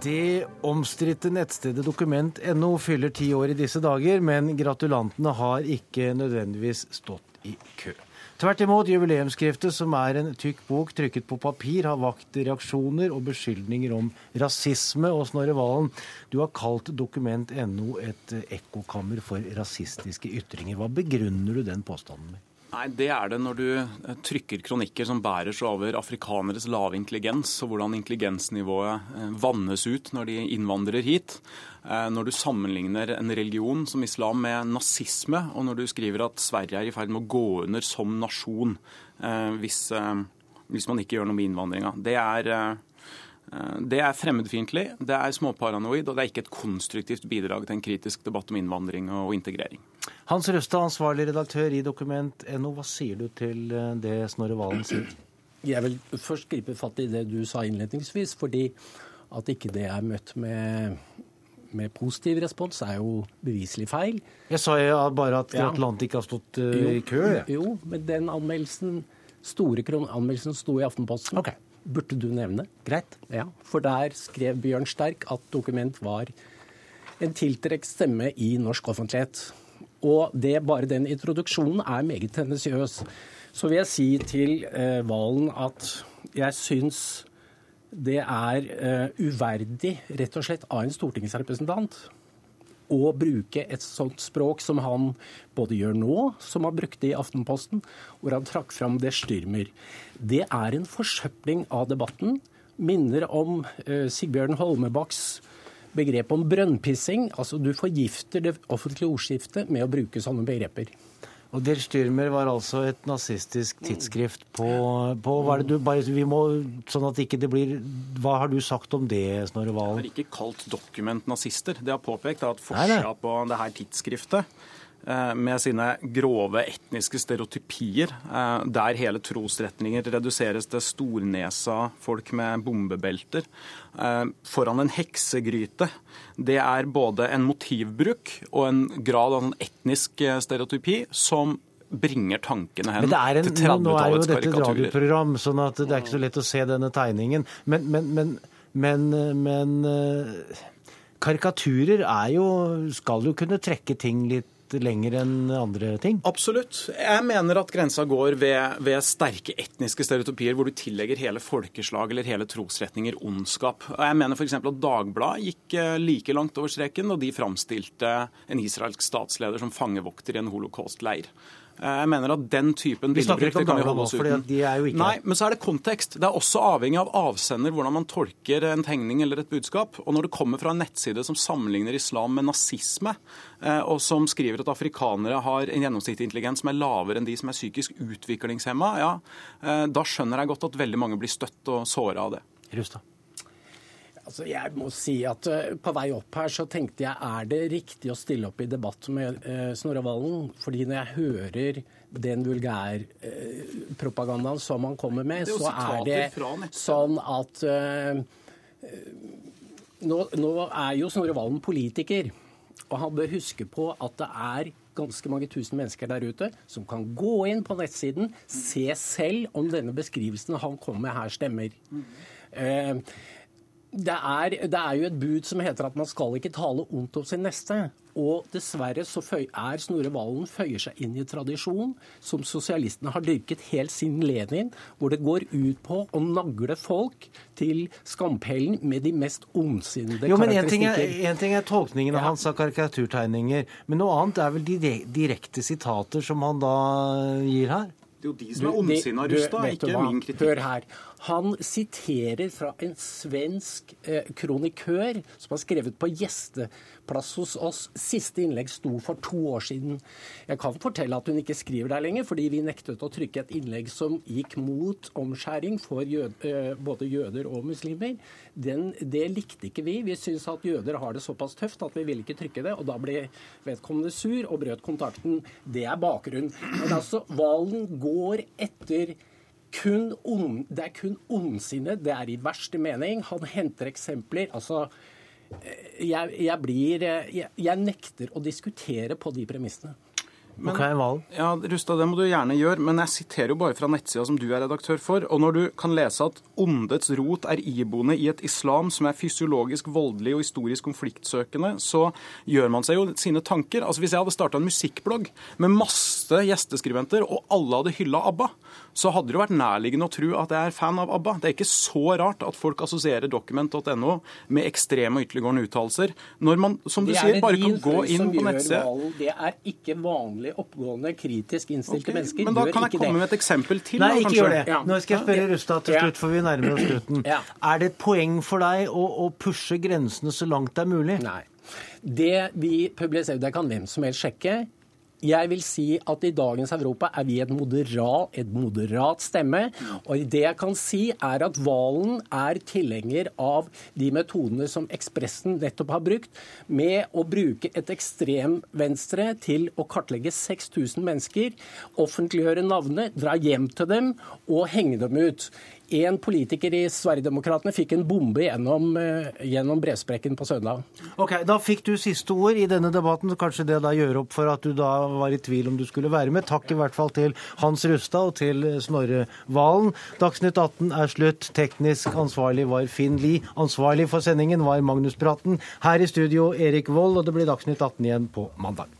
Det omstridte nettstedet dokument.no fyller ti år i disse dager, men gratulantene har ikke nødvendigvis stått i kø. Tvert imot, jubileumsskriftet, som er en tykk bok trykket på papir, har vakt reaksjoner og beskyldninger om rasisme. Og Snorre Valen, du har kalt dokument.no et ekkokammer for rasistiske ytringer. Hva begrunner du den påstanden med? Nei, Det er det når du trykker kronikker som bærer seg over afrikaneres lave intelligens, og hvordan intelligensnivået vannes ut når de innvandrer hit. Når du sammenligner en religion som islam med nazisme, og når du skriver at Sverige er i ferd med å gå under som nasjon hvis, hvis man ikke gjør noe med innvandringa. Det er det er fremmedfiendtlig, det er småparanoid, og det er ikke et konstruktivt bidrag til en kritisk debatt om innvandring og integrering. Hans Røstad, ansvarlig redaktør i Dokument.no, hva sier du til det Snorre Valen sier? Jeg vil først gripe fatt i det du sa innledningsvis, fordi at ikke det er møtt med, med positiv respons, er jo beviselig feil. Jeg sa jo bare at gratulant ikke har stått uh, i kø. Jo, men den anmeldelsen, store anmeldelsen sto i Aftenposten. Okay burde du nevne. Greit. Ja, For der skrev Bjørn Sterk at dokument var en tiltrukket stemme i norsk offentlighet. Og det, bare den introduksjonen er meget tendensiøs. Så vil jeg si til eh, Valen at jeg syns det er eh, uverdig rett og slett av en stortingsrepresentant å bruke et sånt språk som han både gjør nå, som han brukte i Aftenposten, hvor han trakk fram det styrmer. Det er en forsøpling av debatten. Minner om uh, Sigbjørn Holmebakks begrep om brønnpissing. Altså du forgifter det offentlige ordskiftet med å bruke sånne begreper. Og Der Stürmer var altså et nazistisk tidsskrift på, på hva er det du, bare, vi må, sånn at ikke det blir, Hva har du sagt om det, Snorre Valen? Jeg har ikke kalt Dokument nazister. Det har påpekt at forsida på det her tidsskriftet med sine grove etniske stereotypier, eh, der hele trosretninger reduseres til stornesa folk med bombebelter, eh, foran en heksegryte. Det er både en motivbruk og en grad av en etnisk stereotypi som bringer tankene hen en, til 30-tallets karikaturer. Nå er jo dette et radioprogram, sånn at det er ikke så lett å se denne tegningen. Men, men, men, men, men karikaturer er jo, skal jo kunne trekke ting litt lenger enn andre ting? Absolutt. Jeg mener at grensa går ved, ved sterke etniske stereotypier hvor du tillegger hele folkeslag eller hele trosretninger ondskap. Jeg mener f.eks. at Dagbladet gikk eh, like langt over streken da de framstilte en israelsk statsleder som fangevokter i en holocaust-leir. Eh, jeg mener at den typen bildebruk det kan vi holde oss uten. Nei, men så er det kontekst. Det er også avhengig av avsender hvordan man tolker en tegning eller et budskap. Og når det kommer fra en nettside som sammenligner islam med nazisme, eh, og som skriver at afrikanere har en gjennomsnittlig intelligens som er lavere enn de som er psykisk utviklingshemma, ja, eh, da skjønner jeg godt at veldig mange blir støtt og såra av det. Rustad. Altså, jeg må si at uh, På vei opp her så tenkte jeg er det riktig å stille opp i debatt med uh, Snorre Valen? Fordi når jeg hører den vulgærpropagandaen uh, som han kommer med, er så er det sånn at nå, nå, er jo Snorre Valen politiker, og han bør huske på at det er ganske mange tusen mennesker der ute som kan gå inn på nettsiden, se selv om denne beskrivelsen han kommer med her, stemmer. Mm. Det er, det er, jo et bud som heter at man skal ikke tale ondt om sin neste. Og dessverre så føy, er Snorre Valen føyer seg inn i tradisjon som sosialistene har dyrket helt siden Lenin, hvor det går ut på å nagle folk til skampellen med de mest ondsinnede jo, men En ting er, en ting er tolkningen av hans av karikaturtegninger, men noe annet er vel de direkte sitater som han da gir her? Det er jo de som er ondsinna rusta, ikke min kritikk. Hør her. Han siterer fra en svensk eh, kronikør som har skrevet på gjesteplass hos oss. Siste innlegg sto for to år siden. Jeg kan fortelle at hun ikke skriver der lenger, fordi vi nektet å trykke et innlegg som gikk mot omskjæring for jød, eh, både jøder og muslimer. Den, det likte ikke vi. Vi syns at jøder har det såpass tøft at vi ville ikke trykke det. Og da ble vedkommende sur og brøt kontakten. Det er bakgrunnen. Men altså, Valen går etter kun on, det er kun ondsinne. Det er i verste mening. Han henter eksempler. Altså, eh, jeg, jeg blir eh, jeg, jeg nekter å diskutere på de premissene. Men, okay, ja, Rustad, det må du gjerne gjøre, men jeg siterer jo bare fra nettsida som du er redaktør for. Og når du kan lese at ondets rot er iboende i et islam som er fysiologisk voldelig og historisk konfliktsøkende, så gjør man seg jo sine tanker. Altså Hvis jeg hadde starta en musikkblogg med masse gjesteskribenter, og alle hadde hylla ABBA, så hadde det vært nærliggende å tro at jeg er fan av ABBA. Det er ikke så rart at folk assosierer document.no med ekstreme og ytterliggående uttalelser, når man, som du sier, bare kan gå inn på nettsida. Det er ikke vanlig oppgående, kritisk innstilte okay, mennesker. Men da kan jeg komme det. med et eksempel til. Nei, ikke gjør det. Ja. Nå skal jeg spørre Rustad til slutt, for vi nærmer oss slutten. Ja. Er det et poeng for deg å, å pushe grensene så langt det er mulig? Nei. Det vi publiserer, det kan hvem som helst sjekke. Jeg vil si at i dagens Europa er vi et moderat, et moderat stemme. Og det jeg kan si, er at Valen er tilhenger av de metodene som Ekspressen nettopp har brukt, med å bruke et ekstrem venstre til å kartlegge 6000 mennesker, offentliggjøre navnene, dra hjem til dem og henge dem ut. En politiker i Sverigedemokraterna fikk en bombe gjennom, eh, gjennom brevsprekken på søndag. Ok, Da fikk du siste ord i denne debatten. Kanskje det da gjør opp for at du da var i tvil om du skulle være med. Takk i hvert fall til Hans Rustad og til Snorre Valen. Dagsnytt 18 er slutt. Teknisk ansvarlig var Finn Lie. Ansvarlig for sendingen var Magnus Bratten. Her i studio Erik Vold, og det blir Dagsnytt 18 igjen på mandag.